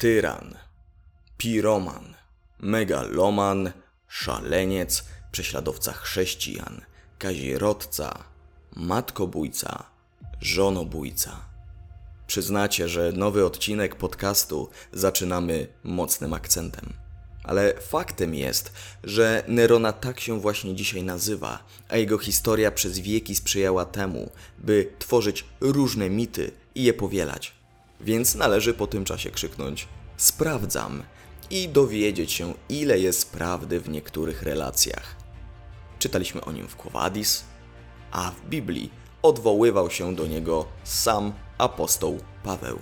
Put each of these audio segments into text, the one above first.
tyran, piroman, megaloman, szaleniec, prześladowca chrześcijan, kazirodca, matkobójca, żonobójca. Przyznacie, że nowy odcinek podcastu zaczynamy mocnym akcentem. Ale faktem jest, że Nerona tak się właśnie dzisiaj nazywa, a jego historia przez wieki sprzyjała temu, by tworzyć różne mity i je powielać. Więc należy po tym czasie krzyknąć: Sprawdzam i dowiedzieć się, ile jest prawdy w niektórych relacjach. Czytaliśmy o nim w Quo Vadis, a w Biblii odwoływał się do niego sam apostoł Paweł.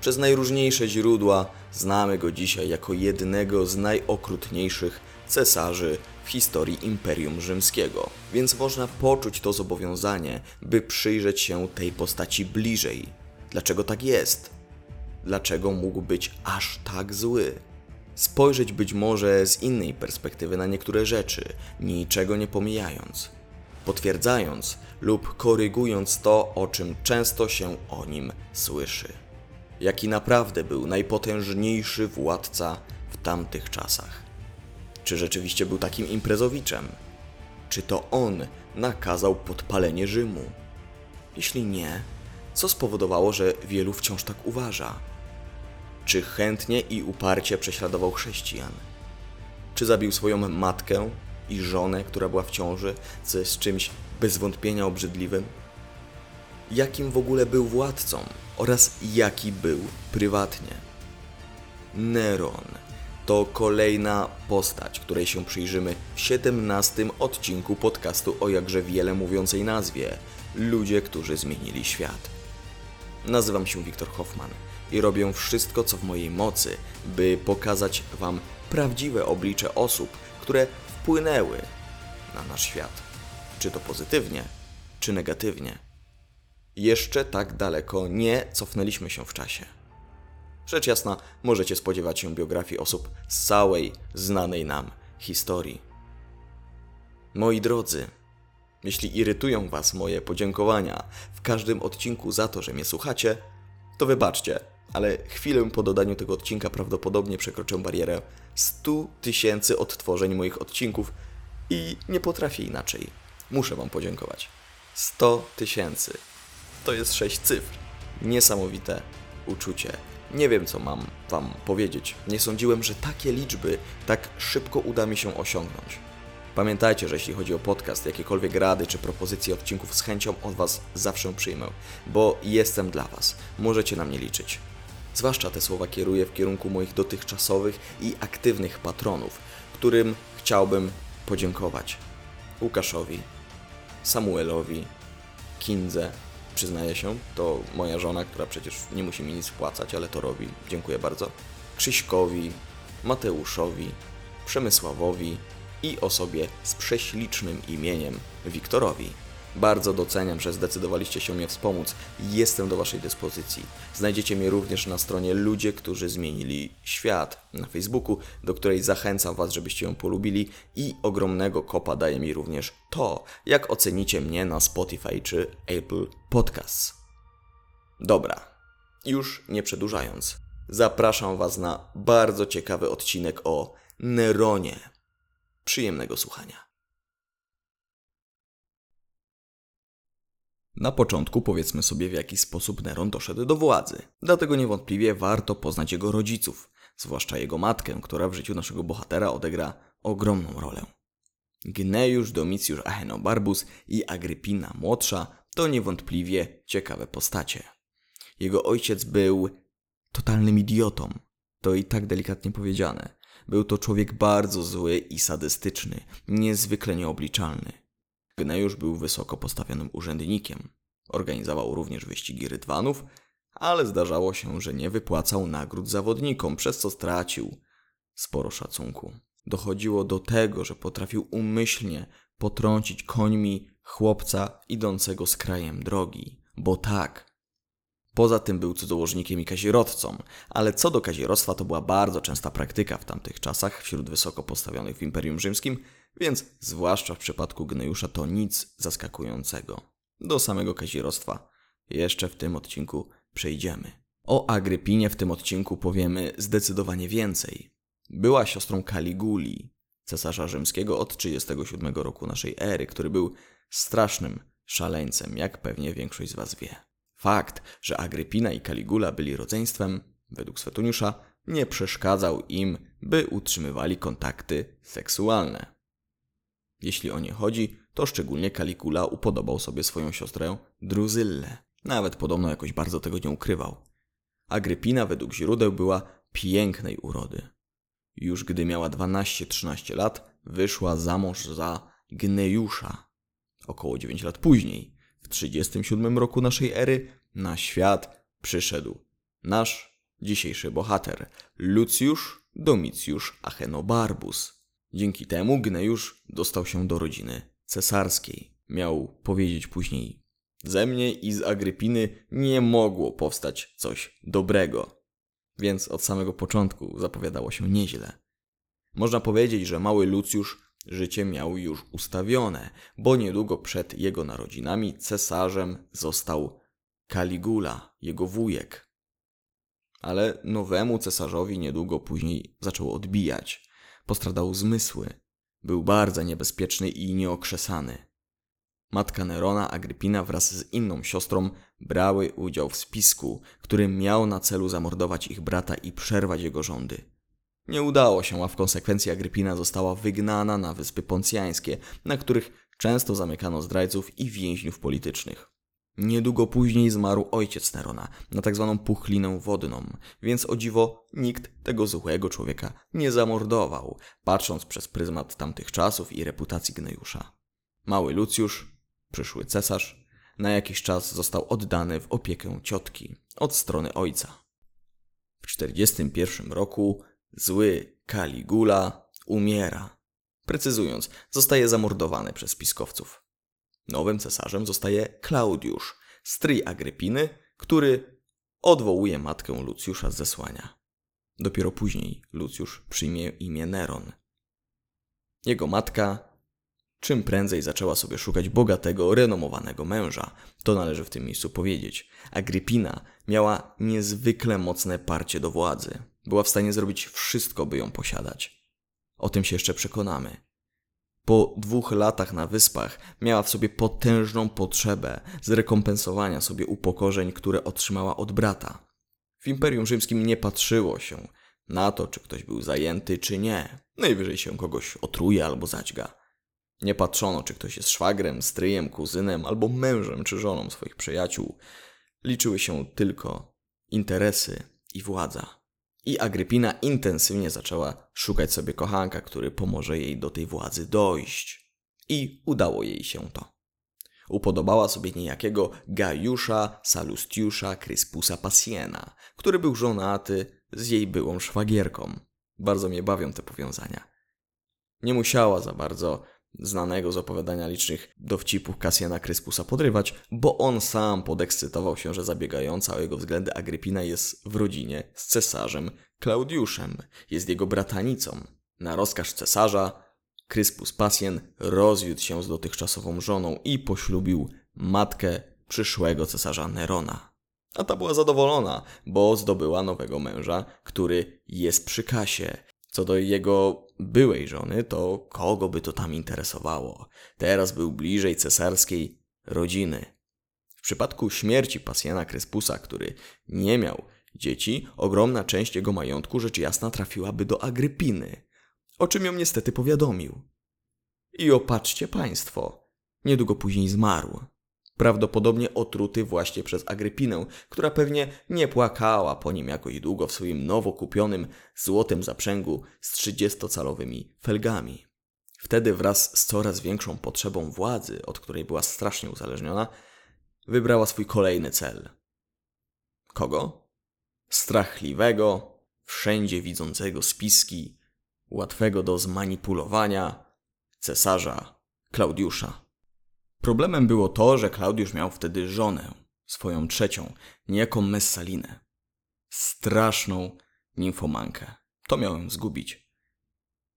Przez najróżniejsze źródła znamy go dzisiaj jako jednego z najokrutniejszych cesarzy w historii Imperium Rzymskiego, więc można poczuć to zobowiązanie, by przyjrzeć się tej postaci bliżej. Dlaczego tak jest? Dlaczego mógł być aż tak zły? Spojrzeć być może z innej perspektywy na niektóre rzeczy, niczego nie pomijając potwierdzając lub korygując to, o czym często się o nim słyszy. Jaki naprawdę był najpotężniejszy władca w tamtych czasach? Czy rzeczywiście był takim imprezowiczem? Czy to on nakazał podpalenie Rzymu? Jeśli nie, co spowodowało, że wielu wciąż tak uważa? Czy chętnie i uparcie prześladował chrześcijan? Czy zabił swoją matkę i żonę, która była w ciąży, co jest czymś bez wątpienia obrzydliwym? Jakim w ogóle był władcą oraz jaki był prywatnie? Neron to kolejna postać, której się przyjrzymy w 17 odcinku podcastu o jakże wiele mówiącej nazwie Ludzie, którzy zmienili świat. Nazywam się Wiktor Hoffman i robię wszystko, co w mojej mocy, by pokazać Wam prawdziwe oblicze osób, które wpłynęły na nasz świat. Czy to pozytywnie, czy negatywnie. Jeszcze tak daleko nie cofnęliśmy się w czasie. Rzecz jasna, możecie spodziewać się biografii osób z całej znanej nam historii. Moi drodzy, jeśli irytują Was moje podziękowania w każdym odcinku za to, że mnie słuchacie, to wybaczcie, ale chwilę po dodaniu tego odcinka prawdopodobnie przekroczę barierę 100 tysięcy odtworzeń moich odcinków i nie potrafię inaczej. Muszę Wam podziękować. 100 tysięcy. To jest 6 cyfr. Niesamowite uczucie. Nie wiem, co mam Wam powiedzieć. Nie sądziłem, że takie liczby tak szybko uda mi się osiągnąć. Pamiętajcie, że jeśli chodzi o podcast, jakiekolwiek rady czy propozycje odcinków z chęcią od Was zawsze przyjmę, bo jestem dla Was. Możecie na mnie liczyć. Zwłaszcza te słowa kieruję w kierunku moich dotychczasowych i aktywnych patronów, którym chciałbym podziękować. Łukaszowi, Samuelowi, Kindze, przyznaję się, to moja żona, która przecież nie musi mi nic wpłacać, ale to robi. Dziękuję bardzo. Krzyśkowi, Mateuszowi, Przemysławowi i osobie z prześlicznym imieniem Wiktorowi. Bardzo doceniam, że zdecydowaliście się mnie wspomóc. Jestem do Waszej dyspozycji. Znajdziecie mnie również na stronie Ludzie, którzy zmienili świat na Facebooku, do której zachęcam Was, żebyście ją polubili i ogromnego kopa daje mi również to, jak ocenicie mnie na Spotify czy Apple Podcasts. Dobra, już nie przedłużając, zapraszam Was na bardzo ciekawy odcinek o Neronie. Przyjemnego słuchania. Na początku powiedzmy sobie, w jaki sposób Neron doszedł do władzy. Dlatego niewątpliwie warto poznać jego rodziców, zwłaszcza jego matkę, która w życiu naszego bohatera odegra ogromną rolę. Gnejusz, Domicjusz Achenobarbus i Agrypina młodsza to niewątpliwie ciekawe postacie. Jego ojciec był totalnym idiotą. To i tak delikatnie powiedziane. Był to człowiek bardzo zły i sadystyczny, niezwykle nieobliczalny. Gnejusz był wysoko postawionym urzędnikiem. Organizował również wyścigi rydwanów, ale zdarzało się, że nie wypłacał nagród zawodnikom, przez co stracił sporo szacunku. Dochodziło do tego, że potrafił umyślnie potrącić końmi chłopca idącego z krajem drogi. Bo tak. Poza tym był cudzołożnikiem i kazirodcą, ale co do kazirodztwa to była bardzo częsta praktyka w tamtych czasach wśród wysoko postawionych w Imperium Rzymskim, więc zwłaszcza w przypadku Gnejusza to nic zaskakującego. Do samego kazirodztwa jeszcze w tym odcinku przejdziemy. O Agrypinie w tym odcinku powiemy zdecydowanie więcej. Była siostrą Kaliguli, cesarza rzymskiego od 37 roku naszej ery, który był strasznym szaleńcem, jak pewnie większość z Was wie. Fakt, że Agrypina i Kaligula byli rodzeństwem, według Swetoniusza, nie przeszkadzał im, by utrzymywali kontakty seksualne. Jeśli o nie chodzi, to szczególnie Kaligula upodobał sobie swoją siostrę Druzyllę. Nawet podobno jakoś bardzo tego nie ukrywał. Agrypina według źródeł była pięknej urody. Już gdy miała 12-13 lat, wyszła za mąż za Gnejusza. Około 9 lat później, w 37 roku naszej ery, na świat przyszedł nasz dzisiejszy bohater, Lucjusz Domicjusz Achenobarbus. Dzięki temu Gnejusz dostał się do rodziny cesarskiej. Miał powiedzieć później ze mnie i z Agrypiny nie mogło powstać coś dobrego. Więc od samego początku zapowiadało się nieźle. Można powiedzieć, że mały Lucjusz życie miał już ustawione, bo niedługo przed jego narodzinami cesarzem został Kaligula, jego wujek. Ale nowemu cesarzowi niedługo później zaczęło odbijać. Postradał zmysły. Był bardzo niebezpieczny i nieokrzesany. Matka Nerona, Agrypina wraz z inną siostrą brały udział w spisku, który miał na celu zamordować ich brata i przerwać jego rządy. Nie udało się, a w konsekwencji Agrypina została wygnana na Wyspy Poncjańskie, na których często zamykano zdrajców i więźniów politycznych. Niedługo później zmarł ojciec Nerona na tak zwaną puchlinę wodną, więc o dziwo nikt tego złego człowieka nie zamordował, patrząc przez pryzmat tamtych czasów i reputacji Gnejusza. Mały Lucjusz przyszły cesarz, na jakiś czas został oddany w opiekę ciotki od strony ojca. W 41 roku zły Kaligula umiera. Precyzując, zostaje zamordowany przez spiskowców. Nowym cesarzem zostaje Klaudiusz, stryj Agrypiny, który odwołuje matkę Lucjusza z zesłania. Dopiero później Lucjusz przyjmie imię Neron. Jego matka czym prędzej zaczęła sobie szukać bogatego, renomowanego męża. To należy w tym miejscu powiedzieć. Agrypina miała niezwykle mocne parcie do władzy. Była w stanie zrobić wszystko, by ją posiadać. O tym się jeszcze przekonamy. Po dwóch latach na wyspach miała w sobie potężną potrzebę zrekompensowania sobie upokorzeń, które otrzymała od brata. W Imperium Rzymskim nie patrzyło się na to, czy ktoś był zajęty, czy nie. Najwyżej się kogoś otruje albo zaćga. Nie patrzono, czy ktoś jest szwagrem, stryjem, kuzynem albo mężem czy żoną swoich przyjaciół. Liczyły się tylko interesy i władza. I Agrypina intensywnie zaczęła szukać sobie kochanka, który pomoże jej do tej władzy dojść. I udało jej się to. Upodobała sobie niejakiego Gajusza Salustiusza Cryspusa Passiena, który był żonaty z jej byłą szwagierką. Bardzo mnie bawią te powiązania. Nie musiała za bardzo znanego z opowiadania licznych dowcipów Kasjana Kryspusa podrywać, bo on sam podekscytował się, że zabiegająca o jego względy Agrypina jest w rodzinie z cesarzem Klaudiuszem, jest jego bratanicą. Na rozkaz cesarza Kryspus Pasjen rozwiódł się z dotychczasową żoną i poślubił matkę przyszłego cesarza Nerona. A ta była zadowolona, bo zdobyła nowego męża, który jest przy kasie. Co do jego byłej żony, to kogo by to tam interesowało? Teraz był bliżej cesarskiej rodziny. W przypadku śmierci Pasjana Kryspusa, który nie miał dzieci, ogromna część jego majątku rzecz jasna trafiłaby do Agrypiny, o czym ją niestety powiadomił. I opatrzcie państwo, niedługo później zmarł prawdopodobnie otruty właśnie przez Agrypinę, która pewnie nie płakała po nim jakoś długo w swoim nowo kupionym złotym zaprzęgu z trzydziestocalowymi felgami. Wtedy wraz z coraz większą potrzebą władzy, od której była strasznie uzależniona, wybrała swój kolejny cel. Kogo? Strachliwego, wszędzie widzącego spiski, łatwego do zmanipulowania cesarza Klaudiusza. Problemem było to, że Klaudiusz miał wtedy żonę, swoją trzecią, niejaką Messalinę. Straszną nimfomankę. To miałem zgubić.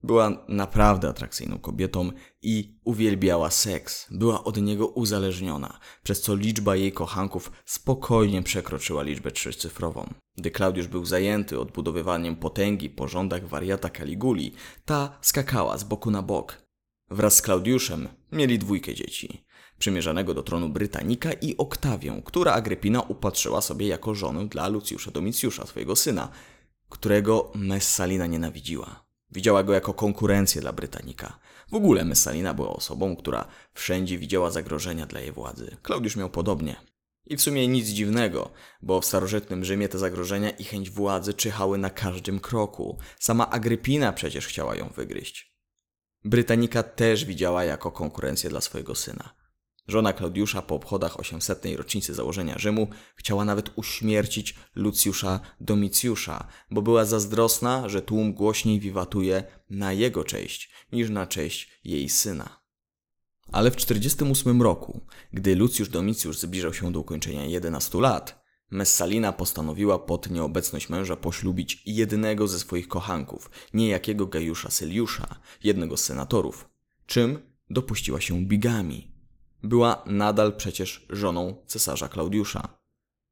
Była naprawdę atrakcyjną kobietą i uwielbiała seks. Była od niego uzależniona, przez co liczba jej kochanków spokojnie przekroczyła liczbę trzycyfrową. Gdy Klaudiusz był zajęty odbudowywaniem potęgi po rządach wariata Caliguli, ta skakała z boku na bok. Wraz z Klaudiuszem mieli dwójkę dzieci. Przymierzanego do tronu Brytanika i Oktawię, która Agrypina upatrzyła sobie jako żonę dla Lucjusza Domicjusza, swojego syna, którego Messalina nienawidziła. Widziała go jako konkurencję dla Brytanika. W ogóle Messalina była osobą, która wszędzie widziała zagrożenia dla jej władzy. Klaudiusz miał podobnie. I w sumie nic dziwnego, bo w starożytnym Rzymie te zagrożenia i chęć władzy czyhały na każdym kroku. Sama Agrypina przecież chciała ją wygryźć. Brytanika też widziała jako konkurencję dla swojego syna. Żona Klaudiusza po obchodach 800. rocznicy założenia Rzymu chciała nawet uśmiercić Lucjusza Domicjusza, bo była zazdrosna, że tłum głośniej wiwatuje na jego cześć niż na cześć jej syna. Ale w 48 roku, gdy Lucjusz Domicjusz zbliżał się do ukończenia 11 lat, Messalina postanowiła pod nieobecność męża poślubić jednego ze swoich kochanków, niejakiego Gajusza Syliusza, jednego z senatorów, czym dopuściła się bigami. Była nadal przecież żoną cesarza Klaudiusza.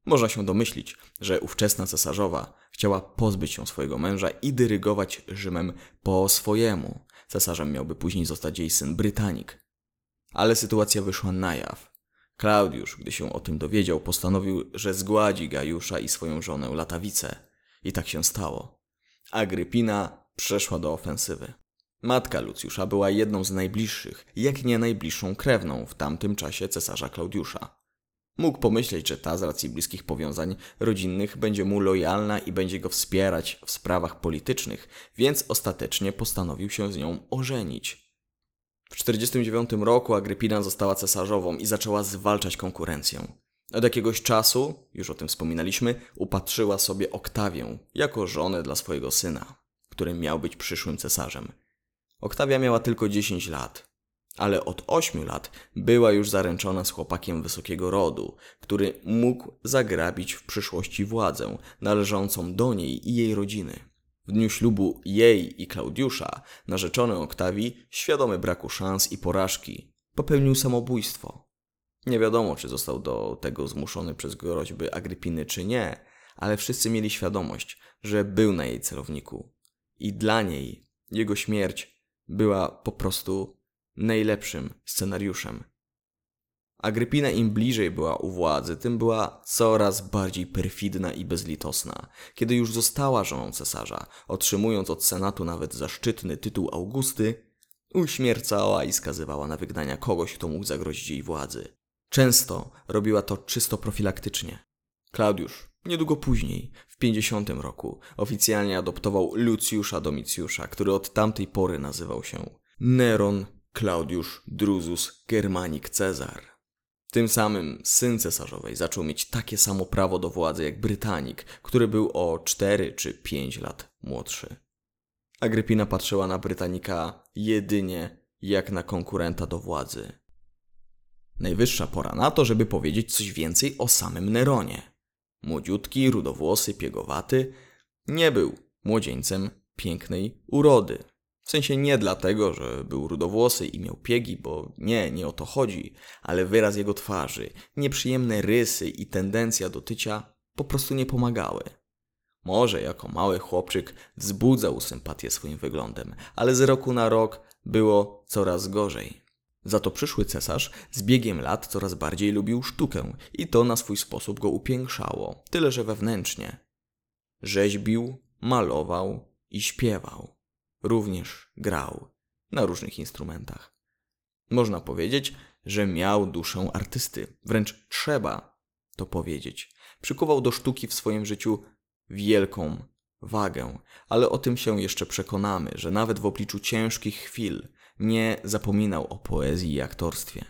Można się domyślić, że ówczesna cesarzowa chciała pozbyć się swojego męża i dyrygować Rzymem po swojemu. Cesarzem miałby później zostać jej syn Brytanik. Ale sytuacja wyszła na jaw. Klaudiusz, gdy się o tym dowiedział, postanowił, że zgładzi Gajusza i swoją żonę Latawicę. I tak się stało. Agrypina przeszła do ofensywy. Matka Lucjusza była jedną z najbliższych, jak nie najbliższą krewną w tamtym czasie cesarza Klaudiusza. Mógł pomyśleć, że ta z racji bliskich powiązań rodzinnych będzie mu lojalna i będzie go wspierać w sprawach politycznych, więc ostatecznie postanowił się z nią ożenić. W 49 roku Agrypina została cesarzową i zaczęła zwalczać konkurencję. Od jakiegoś czasu, już o tym wspominaliśmy, upatrzyła sobie Oktawię jako żonę dla swojego syna, który miał być przyszłym cesarzem. Oktawia miała tylko 10 lat, ale od 8 lat była już zaręczona z chłopakiem wysokiego rodu, który mógł zagrabić w przyszłości władzę należącą do niej i jej rodziny. W dniu ślubu jej i Klaudiusza narzeczony Oktawii, świadomy braku szans i porażki, popełnił samobójstwo. Nie wiadomo, czy został do tego zmuszony przez groźby Agrypiny, czy nie, ale wszyscy mieli świadomość, że był na jej celowniku. I dla niej jego śmierć była po prostu najlepszym scenariuszem. Agrypina im bliżej była u władzy, tym była coraz bardziej perfidna i bezlitosna. Kiedy już została żoną cesarza, otrzymując od senatu nawet zaszczytny tytuł Augusty, uśmiercała i skazywała na wygnania kogoś, kto mógł zagrozić jej władzy. Często robiła to czysto profilaktycznie. Klaudiusz Niedługo później, w 50 roku, oficjalnie adoptował Lucjusza Domicjusza, który od tamtej pory nazywał się Neron Claudius Drusus Germanik Cezar. Tym samym syn cesarzowej zaczął mieć takie samo prawo do władzy jak Brytanik, który był o 4 czy 5 lat młodszy. Agrypina patrzyła na Brytanika jedynie jak na konkurenta do władzy. Najwyższa pora na to, żeby powiedzieć coś więcej o samym Neronie. Młodziutki, rudowłosy, piegowaty, nie był młodzieńcem pięknej urody. W sensie nie dlatego, że był rudowłosy i miał piegi, bo nie, nie o to chodzi, ale wyraz jego twarzy, nieprzyjemne rysy i tendencja do tycia po prostu nie pomagały. Może jako mały chłopczyk wzbudzał sympatię swoim wyglądem, ale z roku na rok było coraz gorzej. Za to przyszły cesarz z biegiem lat coraz bardziej lubił sztukę i to na swój sposób go upiększało, tyle że wewnętrznie. Rzeźbił, malował i śpiewał. Również grał na różnych instrumentach. Można powiedzieć, że miał duszę artysty, wręcz trzeba to powiedzieć. Przykuwał do sztuki w swoim życiu wielką wagę, ale o tym się jeszcze przekonamy, że nawet w obliczu ciężkich chwil nie zapominał o poezji i aktorstwie.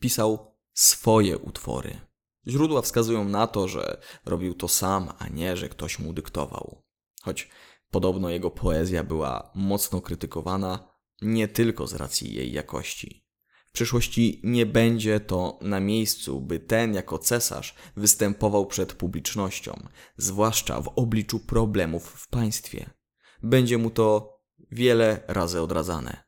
Pisał swoje utwory. Źródła wskazują na to, że robił to sam, a nie, że ktoś mu dyktował. Choć podobno jego poezja była mocno krytykowana nie tylko z racji jej jakości. Przyszłości nie będzie to na miejscu, by ten jako cesarz występował przed publicznością, zwłaszcza w obliczu problemów w państwie. Będzie mu to wiele razy odradzane.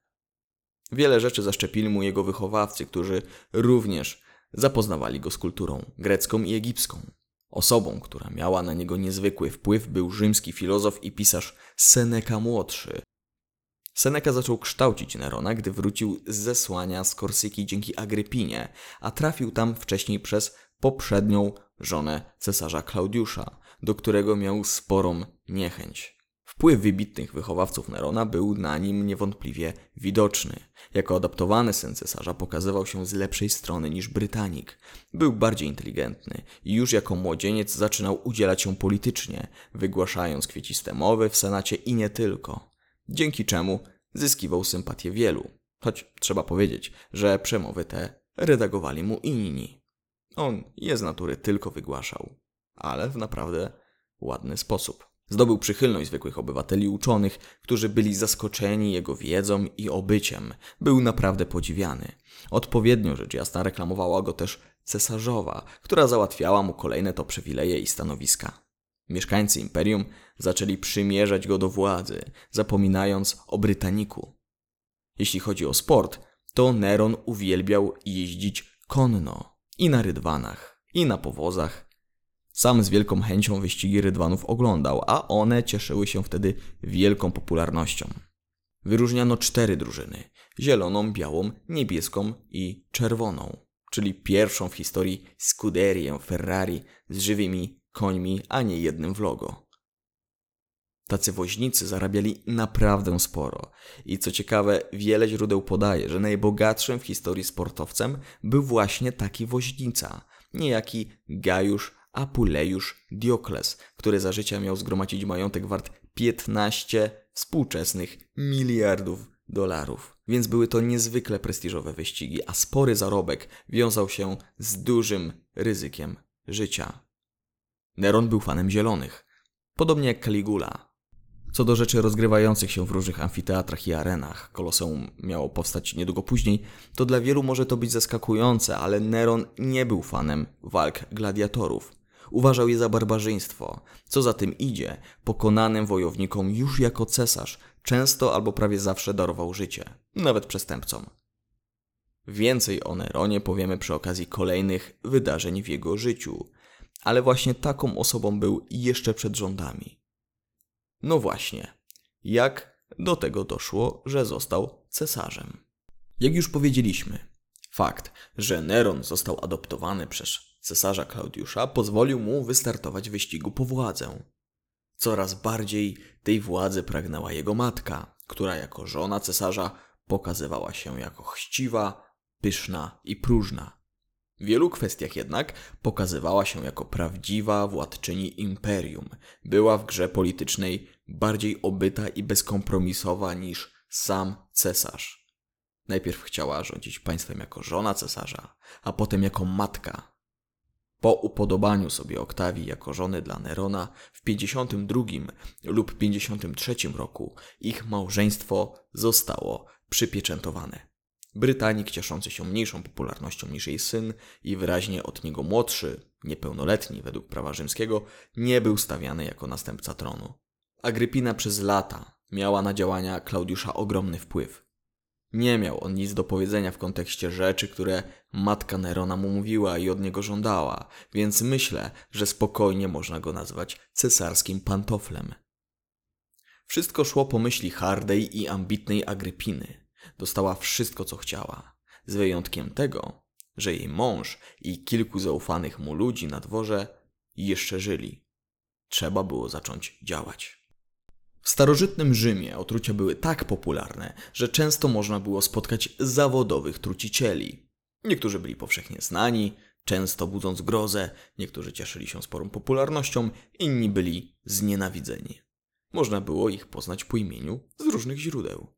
Wiele rzeczy zaszczepili mu jego wychowawcy, którzy również zapoznawali go z kulturą grecką i egipską. Osobą, która miała na niego niezwykły wpływ, był rzymski filozof i pisarz Seneca młodszy. Seneca zaczął kształcić Nerona, gdy wrócił z zesłania z Korsyki dzięki Agrypinie, a trafił tam wcześniej przez poprzednią żonę cesarza Klaudiusza, do którego miał sporą niechęć. Wpływ wybitnych wychowawców Nerona był na nim niewątpliwie widoczny. Jako adaptowany syn cesarza pokazywał się z lepszej strony niż Brytanik. Był bardziej inteligentny i już jako młodzieniec zaczynał udzielać się politycznie, wygłaszając kwieciste mowy w senacie i nie tylko. Dzięki czemu zyskiwał sympatię wielu. Choć trzeba powiedzieć, że przemowy te redagowali mu inni. On je z natury tylko wygłaszał, ale w naprawdę ładny sposób. Zdobył przychylność zwykłych obywateli uczonych, którzy byli zaskoczeni jego wiedzą i obyciem. Był naprawdę podziwiany. Odpowiednio rzecz jasna reklamowała go też cesarzowa, która załatwiała mu kolejne to przywileje i stanowiska. Mieszkańcy imperium zaczęli przymierzać go do władzy, zapominając o Brytaniku. Jeśli chodzi o sport, to Neron uwielbiał jeździć konno i na rydwanach, i na powozach, sam z wielką chęcią wyścigi rydwanów oglądał, a one cieszyły się wtedy wielką popularnością. Wyróżniano cztery drużyny: zieloną, białą, niebieską i czerwoną, czyli pierwszą w historii skuderię Ferrari z żywymi końmi, a nie jednym w logo. Tacy woźnicy zarabiali naprawdę sporo. I co ciekawe, wiele źródeł podaje, że najbogatszym w historii sportowcem był właśnie taki woźnica, niejaki Gajusz Apulejusz Diokles, który za życia miał zgromadzić majątek wart 15 współczesnych miliardów dolarów. Więc były to niezwykle prestiżowe wyścigi, a spory zarobek wiązał się z dużym ryzykiem życia. Neron był fanem zielonych, podobnie jak Caligula. Co do rzeczy rozgrywających się w różnych amfiteatrach i arenach, Koloseum miało powstać niedługo później, to dla wielu może to być zaskakujące, ale Neron nie był fanem walk gladiatorów. Uważał je za barbarzyństwo. Co za tym idzie, pokonanym wojownikom już jako cesarz często albo prawie zawsze darował życie, nawet przestępcom. Więcej o Neronie powiemy przy okazji kolejnych wydarzeń w jego życiu, ale właśnie taką osobą był jeszcze przed rządami. No właśnie, jak do tego doszło, że został cesarzem? Jak już powiedzieliśmy, fakt, że Neron został adoptowany przez cesarza Klaudiusza pozwolił mu wystartować w wyścigu po władzę. Coraz bardziej tej władzy pragnęła jego matka, która jako żona cesarza pokazywała się jako chciwa, pyszna i próżna. W wielu kwestiach jednak pokazywała się jako prawdziwa władczyni imperium. Była w grze politycznej bardziej obyta i bezkompromisowa niż sam cesarz. Najpierw chciała rządzić państwem jako żona cesarza, a potem jako matka po upodobaniu sobie Oktawii jako żony dla Nerona w 52 lub 53 roku ich małżeństwo zostało przypieczętowane. Brytanik cieszący się mniejszą popularnością niż jej syn i wyraźnie od niego młodszy, niepełnoletni według prawa rzymskiego, nie był stawiany jako następca tronu. Agrypina przez lata miała na działania Klaudiusza ogromny wpływ. Nie miał on nic do powiedzenia w kontekście rzeczy, które matka Nerona mu mówiła i od niego żądała, więc myślę, że spokojnie można go nazwać cesarskim pantoflem. Wszystko szło po myśli hardej i ambitnej Agrypiny. Dostała wszystko, co chciała, z wyjątkiem tego, że jej mąż i kilku zaufanych mu ludzi na dworze jeszcze żyli. Trzeba było zacząć działać. W starożytnym Rzymie otrucia były tak popularne, że często można było spotkać zawodowych trucicieli. Niektórzy byli powszechnie znani, często budząc grozę, niektórzy cieszyli się sporą popularnością, inni byli znienawidzeni. Można było ich poznać po imieniu z różnych źródeł.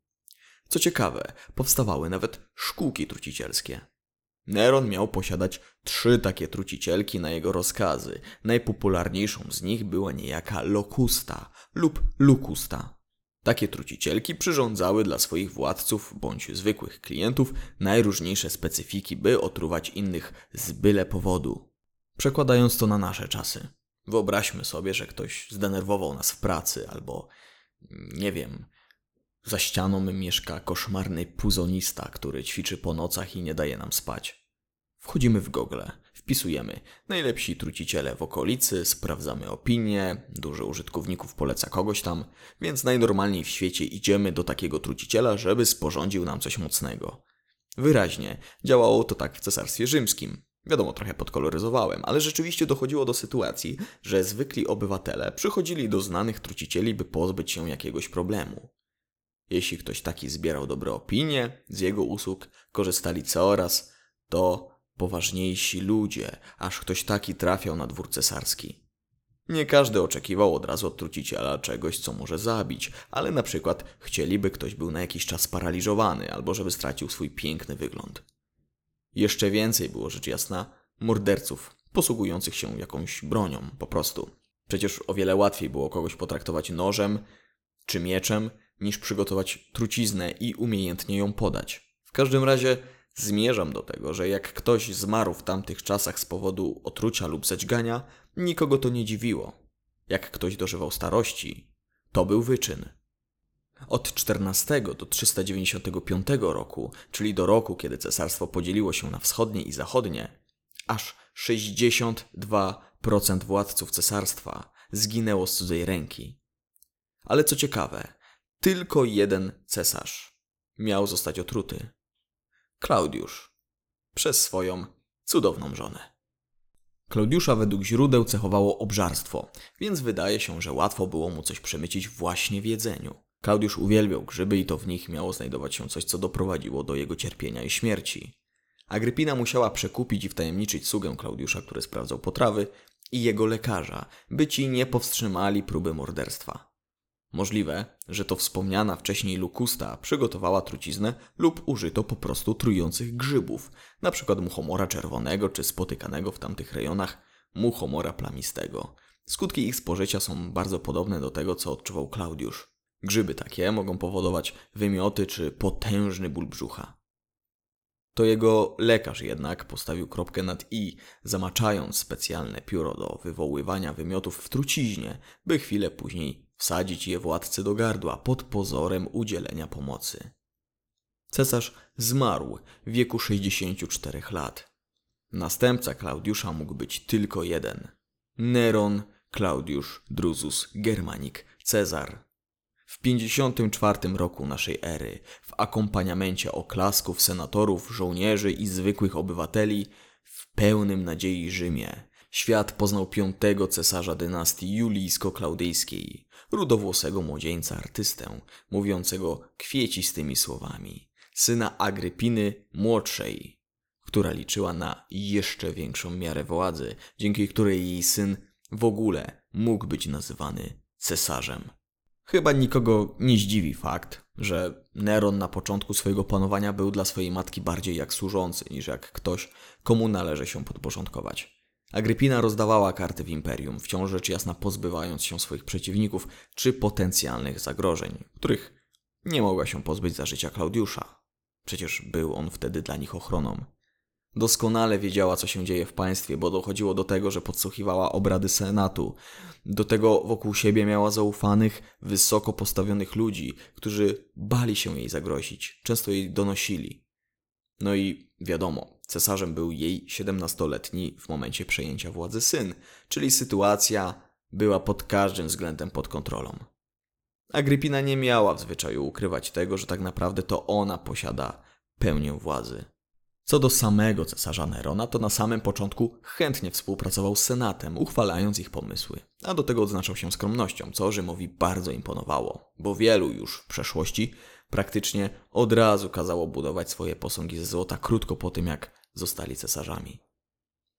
Co ciekawe, powstawały nawet szkółki trucicielskie. Neron miał posiadać trzy takie trucicielki na jego rozkazy. Najpopularniejszą z nich była niejaka Locusta lub Lucusta. Takie trucicielki przyrządzały dla swoich władców bądź zwykłych klientów najróżniejsze specyfiki, by otruwać innych z byle powodu. Przekładając to na nasze czasy. Wyobraźmy sobie, że ktoś zdenerwował nas w pracy albo, nie wiem, Za ścianą mieszka koszmarny puzonista, który ćwiczy po nocach i nie daje nam spać. Wchodzimy w Google, wpisujemy najlepsi truciciele w okolicy, sprawdzamy opinie, dużo użytkowników poleca kogoś tam, więc najnormalniej w świecie idziemy do takiego truciciela, żeby sporządził nam coś mocnego. Wyraźnie, działało to tak w Cesarstwie Rzymskim. Wiadomo, trochę podkoloryzowałem, ale rzeczywiście dochodziło do sytuacji, że zwykli obywatele przychodzili do znanych trucicieli, by pozbyć się jakiegoś problemu. Jeśli ktoś taki zbierał dobre opinie, z jego usług korzystali coraz, to poważniejsi ludzie, aż ktoś taki trafiał na dwór cesarski. Nie każdy oczekiwał od razu od truciciela czegoś, co może zabić, ale na przykład chcieliby ktoś był na jakiś czas sparaliżowany albo żeby stracił swój piękny wygląd. Jeszcze więcej było rzecz jasna morderców, posługujących się jakąś bronią po prostu. Przecież o wiele łatwiej było kogoś potraktować nożem czy mieczem, niż przygotować truciznę i umiejętnie ją podać. W każdym razie zmierzam do tego, że jak ktoś zmarł w tamtych czasach z powodu otrucia lub zadźgania, nikogo to nie dziwiło. Jak ktoś dożywał starości, to był wyczyn. Od 14 do 395 roku, czyli do roku, kiedy cesarstwo podzieliło się na wschodnie i zachodnie, aż 62% władców cesarstwa zginęło z cudzej ręki. Ale co ciekawe, tylko jeden cesarz miał zostać otruty. Klaudiusz. Przez swoją cudowną żonę. Klaudiusza według źródeł cechowało obżarstwo, więc wydaje się, że łatwo było mu coś przemycić właśnie w jedzeniu. Klaudiusz uwielbiał grzyby i to w nich miało znajdować się coś, co doprowadziło do jego cierpienia i śmierci. Agrypina musiała przekupić i wtajemniczyć sługę Klaudiusza, który sprawdzał potrawy, i jego lekarza, by ci nie powstrzymali próby morderstwa. Możliwe, że to wspomniana wcześniej Lukusta przygotowała truciznę lub użyto po prostu trujących grzybów, np. muchomora czerwonego czy spotykanego w tamtych rejonach muchomora plamistego. Skutki ich spożycia są bardzo podobne do tego, co odczuwał Klaudiusz. Grzyby takie mogą powodować wymioty czy potężny ból brzucha. To jego lekarz jednak postawił kropkę nad i, zamaczając specjalne pióro do wywoływania wymiotów w truciźnie, by chwilę później wsadzić je władcy do gardła pod pozorem udzielenia pomocy. Cesarz zmarł w wieku 64 lat. Następca Klaudiusza mógł być tylko jeden. Neron Claudius Drusus Germanik Cezar w 54 roku naszej ery, w akompaniamencie oklasków senatorów, żołnierzy i zwykłych obywateli, w pełnym nadziei Rzymie, świat poznał piątego cesarza dynastii julijsko-klaudyjskiej, rudowłosego młodzieńca artystę, mówiącego kwiecistymi słowami, syna Agrypiny młodszej, która liczyła na jeszcze większą miarę władzy, dzięki której jej syn w ogóle mógł być nazywany cesarzem. Chyba nikogo nie zdziwi fakt, że Neron na początku swojego panowania był dla swojej matki bardziej jak służący niż jak ktoś, komu należy się podporządkować. Agrypina rozdawała karty w imperium, wciąż rzecz jasna pozbywając się swoich przeciwników czy potencjalnych zagrożeń, których nie mogła się pozbyć za życia Klaudiusza. Przecież był on wtedy dla nich ochroną. Doskonale wiedziała, co się dzieje w państwie, bo dochodziło do tego, że podsłuchiwała obrady Senatu. Do tego wokół siebie miała zaufanych, wysoko postawionych ludzi, którzy bali się jej zagrozić, często jej donosili. No i wiadomo, cesarzem był jej 17-letni w momencie przejęcia władzy syn, czyli sytuacja była pod każdym względem pod kontrolą. Agrypina nie miała w zwyczaju ukrywać tego, że tak naprawdę to ona posiada pełnię władzy. Co do samego cesarza Nerona, to na samym początku chętnie współpracował z Senatem, uchwalając ich pomysły, a do tego odznaczał się skromnością, co Rzymowi bardzo imponowało, bo wielu już w przeszłości praktycznie od razu kazało budować swoje posągi ze złota krótko po tym, jak zostali cesarzami.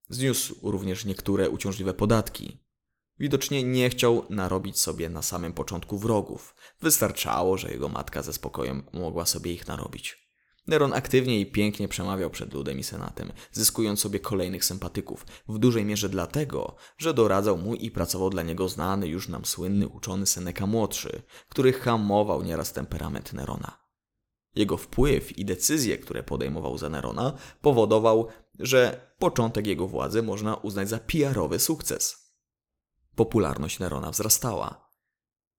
Zniósł również niektóre uciążliwe podatki. Widocznie nie chciał narobić sobie na samym początku wrogów. Wystarczało, że jego matka ze spokojem mogła sobie ich narobić. Neron aktywnie i pięknie przemawiał przed ludem i senatem, zyskując sobie kolejnych sympatyków, w dużej mierze dlatego, że doradzał mu i pracował dla niego znany już nam słynny uczony Seneca młodszy, który hamował nieraz temperament Nerona. Jego wpływ i decyzje, które podejmował za Nerona, powodował, że początek jego władzy można uznać za PR-owy sukces. Popularność Nerona wzrastała.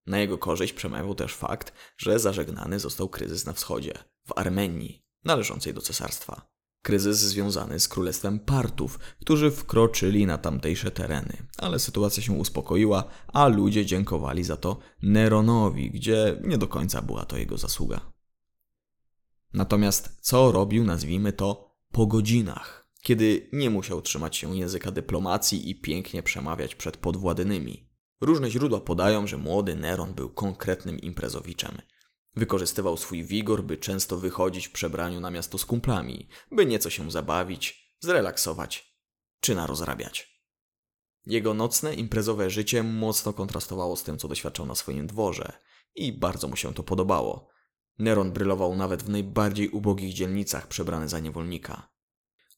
Na jego korzyść przemawiał też fakt, że zażegnany został kryzys na wschodzie, w Armenii, należącej do cesarstwa. Kryzys związany z królestwem Partów, którzy wkroczyli na tamtejsze tereny, ale sytuacja się uspokoiła, a ludzie dziękowali za to Neronowi, gdzie nie do końca była to jego zasługa. Natomiast co robił, nazwijmy to, po godzinach, kiedy nie musiał trzymać się języka dyplomacji i pięknie przemawiać przed podwładnymi? Różne źródła podają, że młody Neron był konkretnym imprezowiczem. Wykorzystywał swój wigor, by często wychodzić w przebraniu na miasto z kumplami, by nieco się zabawić, zrelaksować czy narozrabiać. Jego nocne, imprezowe życie mocno kontrastowało z tym, co doświadczał na swoim dworze i bardzo mu się to podobało. Neron brylował nawet w najbardziej ubogich dzielnicach przebrany za niewolnika.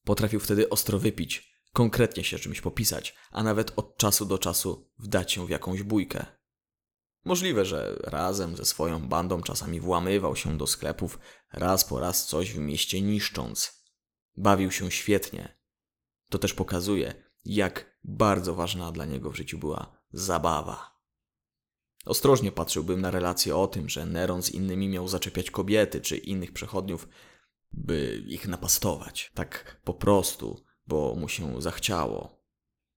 Potrafił wtedy ostro wypić, konkretnie się czymś popisać, a nawet od czasu do czasu wdać się w jakąś bójkę. Możliwe, że razem ze swoją bandą czasami włamywał się do sklepów, raz po raz coś w mieście niszcząc. Bawił się świetnie. To też pokazuje, jak bardzo ważna dla niego w życiu była zabawa. Ostrożnie patrzyłbym na relacje o tym, że Neron z innymi miał zaczepiać kobiety czy innych przechodniów, by ich napastować. Tak po prostu, bo mu się zachciało.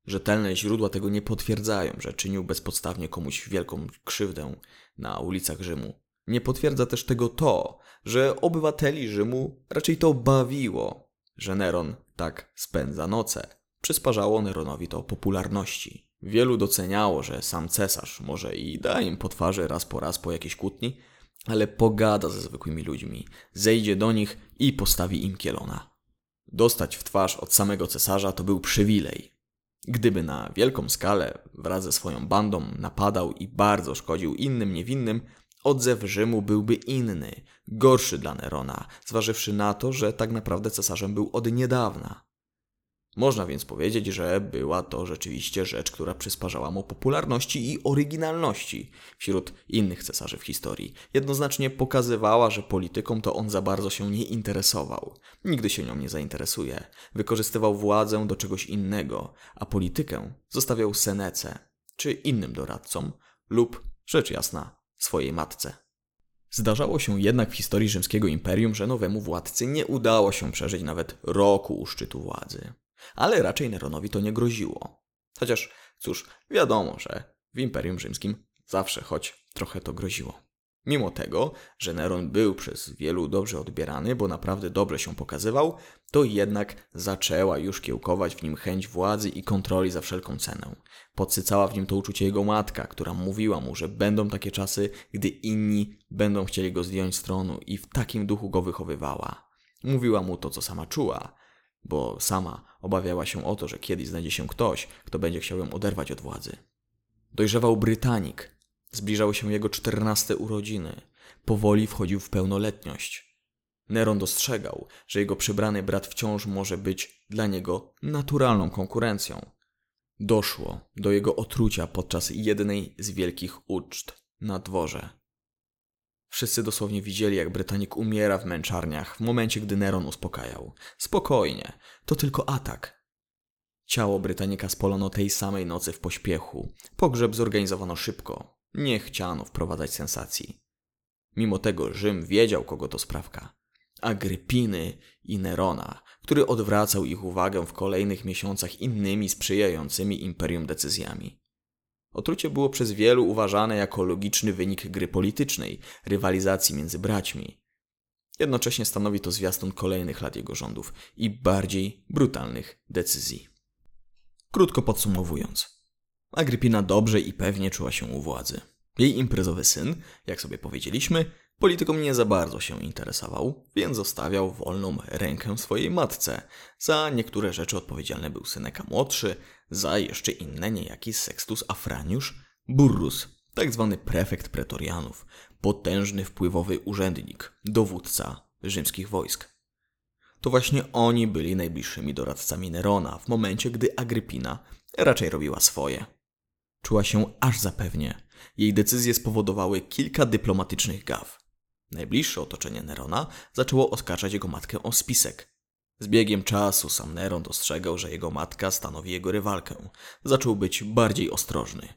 Rzetelne źródła tego nie potwierdzają, że czynił bezpodstawnie komuś wielką krzywdę na ulicach Rzymu. Nie potwierdza też tego to, że obywateli Rzymu raczej to bawiło, że Neron tak spędza noce. Przysparzało Neronowi to popularności. Wielu doceniało, że sam cesarz może i da im po twarzy raz po raz po jakiejś kłótni, ale pogada ze zwykłymi ludźmi, zejdzie do nich i postawi im kielona. Dostać w twarz od samego cesarza to był przywilej. Gdyby na wielką skalę wraz ze swoją bandą napadał i bardzo szkodził innym niewinnym, odzew Rzymu byłby inny, gorszy dla Nerona, zważywszy na to, że tak naprawdę cesarzem był od niedawna. Można więc powiedzieć, że była to rzeczywiście rzecz, która przysparzała mu popularności i oryginalności wśród innych cesarzy w historii. Jednoznacznie pokazywała, że polityką to on za bardzo się nie interesował. Nigdy się nią nie zainteresuje. Wykorzystywał władzę do czegoś innego, a politykę zostawiał Senece czy innym doradcom lub, rzecz jasna, swojej matce. Zdarzało się jednak w historii rzymskiego imperium, że nowemu władcy nie udało się przeżyć nawet roku u szczytu władzy ale raczej Neronowi to nie groziło. Chociaż, cóż, wiadomo, że w Imperium Rzymskim zawsze choć trochę to groziło. Mimo tego, że Neron był przez wielu dobrze odbierany, bo naprawdę dobrze się pokazywał, to jednak zaczęła już kiełkować w nim chęć władzy i kontroli za wszelką cenę. Podsycała w nim to uczucie jego matka, która mówiła mu, że będą takie czasy, gdy inni będą chcieli go zdjąć z tronu i w takim duchu go wychowywała. Mówiła mu to, co sama czuła, bo sama obawiała się o to, że kiedyś znajdzie się ktoś, kto będzie chciał ją oderwać od władzy. Dojrzewał Brytanik. Zbliżały się jego czternaste urodziny. Powoli wchodził w pełnoletność. Neron dostrzegał, że jego przybrany brat wciąż może być dla niego naturalną konkurencją. Doszło do jego otrucia podczas jednej z wielkich uczt na dworze. Wszyscy dosłownie widzieli, jak Brytanik umiera w męczarniach w momencie, gdy Neron uspokajał. Spokojnie, to tylko atak. Ciało Brytanika spolono tej samej nocy w pośpiechu. Pogrzeb zorganizowano szybko. Nie chciano wprowadzać sensacji. Mimo tego Rzym wiedział, kogo to sprawka. Agrypiny i Nerona, który odwracał ich uwagę w kolejnych miesiącach innymi sprzyjającymi imperium decyzjami. Otrucie było przez wielu uważane jako logiczny wynik gry politycznej, rywalizacji między braćmi. Jednocześnie stanowi to zwiastun kolejnych lat jego rządów i bardziej brutalnych decyzji. Krótko podsumowując, Agrypina dobrze i pewnie czuła się u władzy. Jej imprezowy syn, jak sobie powiedzieliśmy, polityką nie za bardzo się interesował, więc zostawiał wolną rękę swojej matce. Za niektóre rzeczy odpowiedzialny był Syneka młodszy, za jeszcze inne niejaki Sextus Afraniusz Burrus, tak zwany prefekt pretorianów, potężny wpływowy urzędnik, dowódca rzymskich wojsk. To właśnie oni byli najbliższymi doradcami Nerona w momencie, gdy Agrypina raczej robiła swoje. Czuła się aż zapewnie. Jej decyzje spowodowały kilka dyplomatycznych gaw. Najbliższe otoczenie Nerona zaczęło oskarżać jego matkę o spisek, z biegiem czasu sam Neron dostrzegał, że jego matka stanowi jego rywalkę. Zaczął być bardziej ostrożny.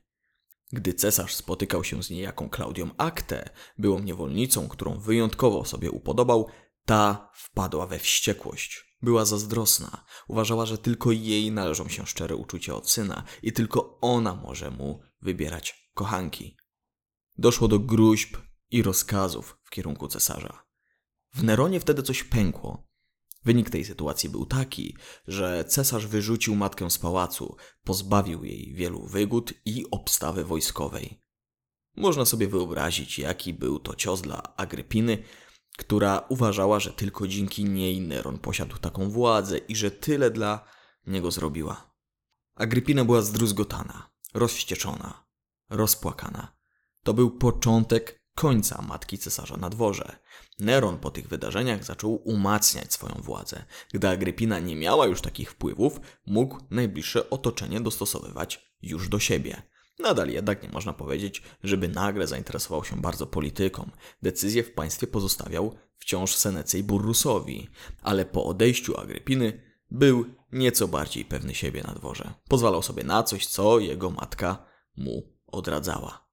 Gdy cesarz spotykał się z niejaką Klaudią Aktę, byłą niewolnicą, którą wyjątkowo sobie upodobał, ta wpadła we wściekłość. Była zazdrosna. Uważała, że tylko jej należą się szczere uczucia od syna i tylko ona może mu wybierać kochanki. Doszło do gruźb i rozkazów w kierunku cesarza. W Neronie wtedy coś pękło. Wynik tej sytuacji był taki, że cesarz wyrzucił matkę z pałacu, pozbawił jej wielu wygód i obstawy wojskowej. Można sobie wyobrazić, jaki był to cios dla Agrypiny, która uważała, że tylko dzięki niej Neron posiadł taką władzę i że tyle dla niego zrobiła. Agrypina była zdruzgotana, rozwścieczona, rozpłakana. To był początek końca matki cesarza na dworze. Neron po tych wydarzeniach zaczął umacniać swoją władzę. Gdy Agrypina nie miała już takich wpływów, mógł najbliższe otoczenie dostosowywać już do siebie. Nadal jednak nie można powiedzieć, żeby nagle zainteresował się bardzo polityką. Decyzje w państwie pozostawiał wciąż Senecej Burrusowi, ale po odejściu Agrypiny był nieco bardziej pewny siebie na dworze. Pozwalał sobie na coś, co jego matka mu odradzała.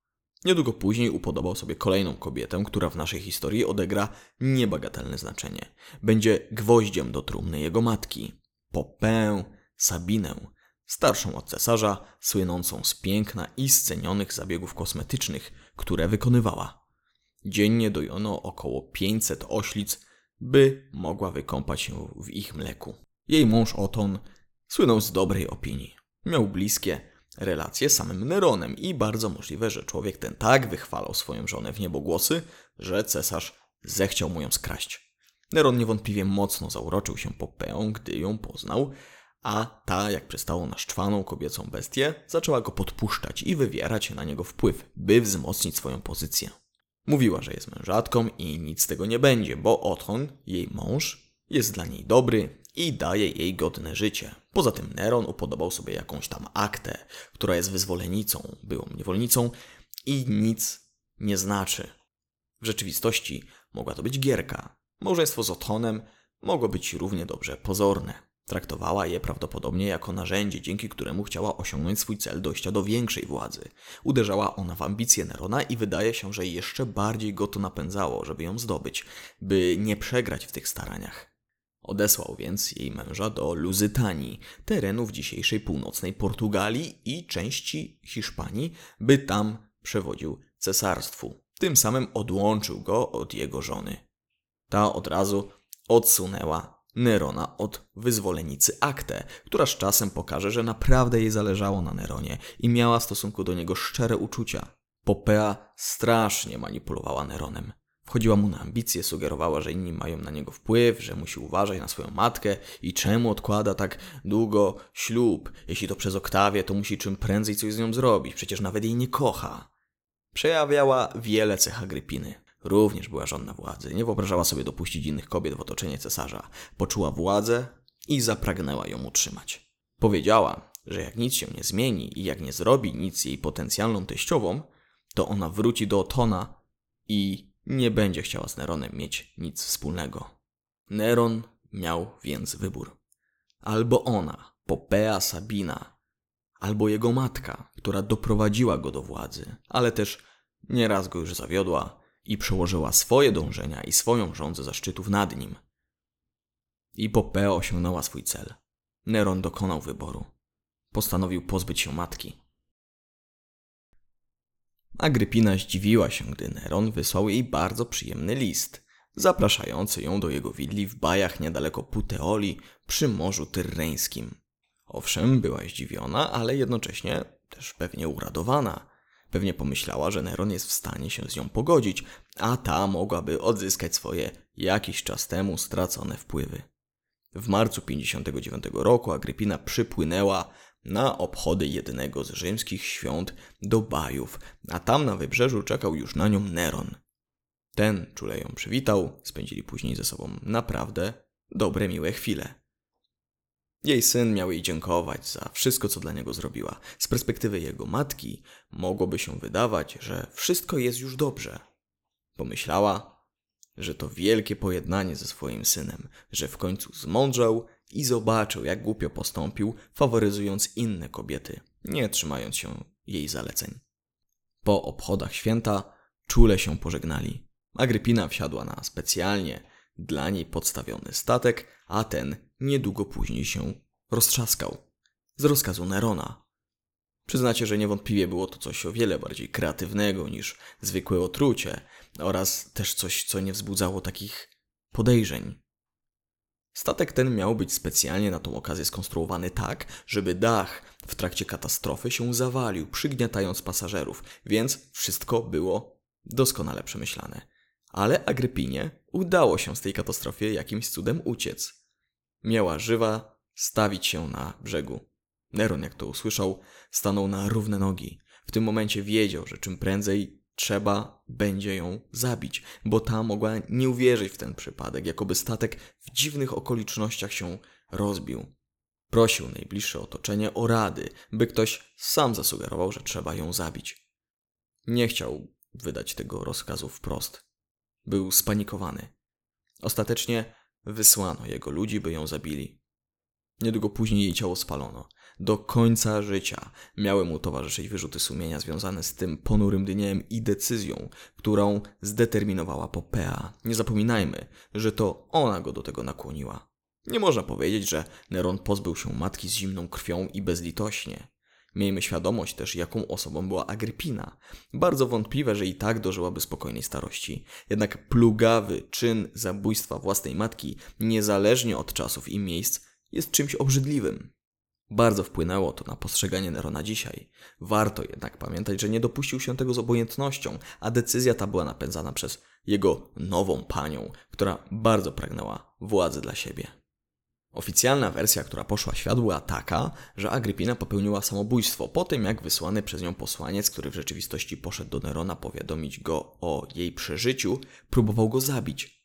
Niedługo później upodobał sobie kolejną kobietę, która w naszej historii odegra niebagatelne znaczenie. Będzie gwoździem do trumny jego matki, Popę Sabinę, starszą od cesarza, słynącą z piękna i scenionych zabiegów kosmetycznych, które wykonywała. Dziennie dojono około 500 oślic, by mogła wykąpać się w ich mleku. Jej mąż Oton słynął z dobrej opinii. Miał bliskie relacje z samym Neronem i bardzo możliwe, że człowiek ten tak wychwalał swoją żonę w niebogłosy, że cesarz zechciał mu ją skraść. Neron niewątpliwie mocno zauroczył się Popeą, gdy ją poznał, a ta, jak przystało na szczwaną kobiecą bestię, zaczęła go podpuszczać i wywierać na niego wpływ, by wzmocnić swoją pozycję. Mówiła, że jest mężatką i nic z tego nie będzie, bo Othon, jej mąż, jest dla niej dobry i daje jej godne życie. Poza tym Neron upodobał sobie jakąś tam aktę, która jest wyzwolenicą, byłą niewolnicą i nic nie znaczy. W rzeczywistości mogła to być gierka. Małżeństwo z Othonem mogło być równie dobrze pozorne. Traktowała je prawdopodobnie jako narzędzie, dzięki któremu chciała osiągnąć swój cel dojścia do większej władzy. Uderzała ona w ambicje Nerona i wydaje się, że jeszcze bardziej go to napędzało, żeby ją zdobyć, by nie przegrać w tych staraniach. Odesłał więc jej męża do Luzytanii, terenów dzisiejszej północnej Portugalii i części Hiszpanii, by tam przewodził cesarstwu. Tym samym odłączył go od jego żony. Ta od razu odsunęła Nerona od wyzwolenicy Aktę, która z czasem pokaże, że naprawdę jej zależało na Neronie i miała w stosunku do niego szczere uczucia. Popea strasznie manipulowała Neronem. Wchodziła mu na ambicje, sugerowała, że inni mają na niego wpływ, że musi uważać na swoją matkę i czemu odkłada tak długo ślub. Jeśli to przez Oktawię, to musi czym prędzej coś z nią zrobić, przecież nawet jej nie kocha. Przejawiała wiele cech Agrypiny. Również była żonna władzy, nie wyobrażała sobie dopuścić innych kobiet w otoczenie cesarza. Poczuła władzę i zapragnęła ją utrzymać. Powiedziała, że jak nic się nie zmieni i jak nie zrobi nic jej potencjalną teściową, to ona wróci do Otona i nie będzie chciała z Neronem mieć nic wspólnego. Neron miał więc wybór. Albo ona, Popea Sabina, albo jego matka, która doprowadziła go do władzy, ale też nieraz go już zawiodła i przełożyła swoje dążenia i swoją rządzę zaszczytów nad nim. I Popea osiągnęła swój cel. Neron dokonał wyboru. Postanowił pozbyć się matki. Agrypina zdziwiła się, gdy Neron wysłał jej bardzo przyjemny list, zapraszający ją do jego widli w bajach niedaleko Puteoli przy Morzu Tyrreńskim. Owszem, była zdziwiona, ale jednocześnie też pewnie uradowana. Pewnie pomyślała, że Neron jest w stanie się z nią pogodzić, a ta mogłaby odzyskać swoje jakiś czas temu stracone wpływy. W marcu 59 roku Agrypina przypłynęła na obchody jednego z rzymskich świąt do Bajów, a tam na wybrzeżu czekał już na nią Neron. Ten czule ją przywitał, spędzili później ze sobą naprawdę dobre, miłe chwile. Jej syn miał jej dziękować za wszystko, co dla niego zrobiła. Z perspektywy jego matki mogłoby się wydawać, że wszystko jest już dobrze. Pomyślała, że to wielkie pojednanie ze swoim synem, że w końcu zmądrzał i zobaczył, jak głupio postąpił, faworyzując inne kobiety, nie trzymając się jej zaleceń. Po obchodach święta czule się pożegnali. Agrypina wsiadła na specjalnie dla niej podstawiony statek, a ten niedługo później się roztrzaskał. Z rozkazu Nerona. Przyznacie, że niewątpliwie było to coś o wiele bardziej kreatywnego niż zwykłe otrucie oraz też coś, co nie wzbudzało takich podejrzeń. Statek ten miał być specjalnie na tą okazję skonstruowany tak, żeby dach w trakcie katastrofy się zawalił, przygniatając pasażerów, więc wszystko było doskonale przemyślane. Ale Agrypinie udało się z tej katastrofy jakimś cudem uciec. Miała żywa stawić się na brzegu. Neron, jak to usłyszał, stanął na równe nogi. W tym momencie wiedział, że czym prędzej trzeba będzie ją zabić, bo ta mogła nie uwierzyć w ten przypadek, jakoby statek w dziwnych okolicznościach się rozbił. Prosił najbliższe otoczenie o rady, by ktoś sam zasugerował, że trzeba ją zabić. Nie chciał wydać tego rozkazu wprost. Był spanikowany. Ostatecznie wysłano jego ludzi, by ją zabili. Niedługo później jej ciało spalono. Do końca życia miały mu towarzyszyć wyrzuty sumienia związane z tym ponurym dniem i decyzją, którą zdeterminowała Popea. Nie zapominajmy, że to ona go do tego nakłoniła. Nie można powiedzieć, że Neron pozbył się matki z zimną krwią i bezlitośnie. Miejmy świadomość też, jaką osobą była Agrypina. Bardzo wątpliwe, że i tak dożyłaby spokojnej starości. Jednak plugawy czyn zabójstwa własnej matki, niezależnie od czasów i miejsc, jest czymś obrzydliwym. Bardzo wpłynęło to na postrzeganie Nerona dzisiaj. Warto jednak pamiętać, że nie dopuścił się tego z obojętnością, a decyzja ta była napędzana przez jego nową panią, która bardzo pragnęła władzy dla siebie. Oficjalna wersja, która poszła w świat, była taka, że Agrypina popełniła samobójstwo po tym, jak wysłany przez nią posłaniec, który w rzeczywistości poszedł do Nerona powiadomić go o jej przeżyciu, próbował go zabić.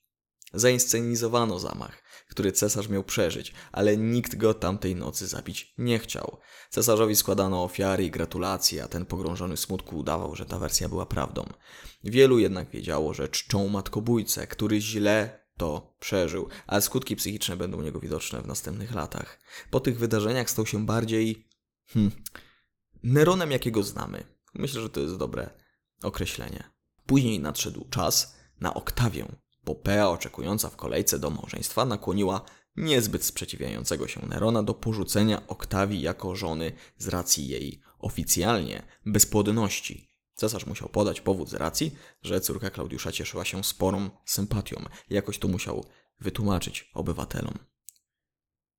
Zainscenizowano zamach, który cesarz miał przeżyć, ale nikt go tamtej nocy zabić nie chciał. Cesarzowi składano ofiary i gratulacje, a ten pogrążony smutku udawał, że ta wersja była prawdą. Wielu jednak wiedziało, że czczą matkobójcę, który źle to przeżył, ale skutki psychiczne będą u niego widoczne w następnych latach. Po tych wydarzeniach stał się bardziej. Hmm, Neronem, jakiego znamy. Myślę, że to jest dobre określenie. Później nadszedł czas na Oktawię, Popea, oczekująca w kolejce do małżeństwa, nakłoniła niezbyt sprzeciwiającego się Nerona do porzucenia Oktawii jako żony z racji jej oficjalnie bezpłodności. Cesarz musiał podać powód z racji, że córka Klaudiusza cieszyła się sporą sympatią. Jakoś to musiał wytłumaczyć obywatelom.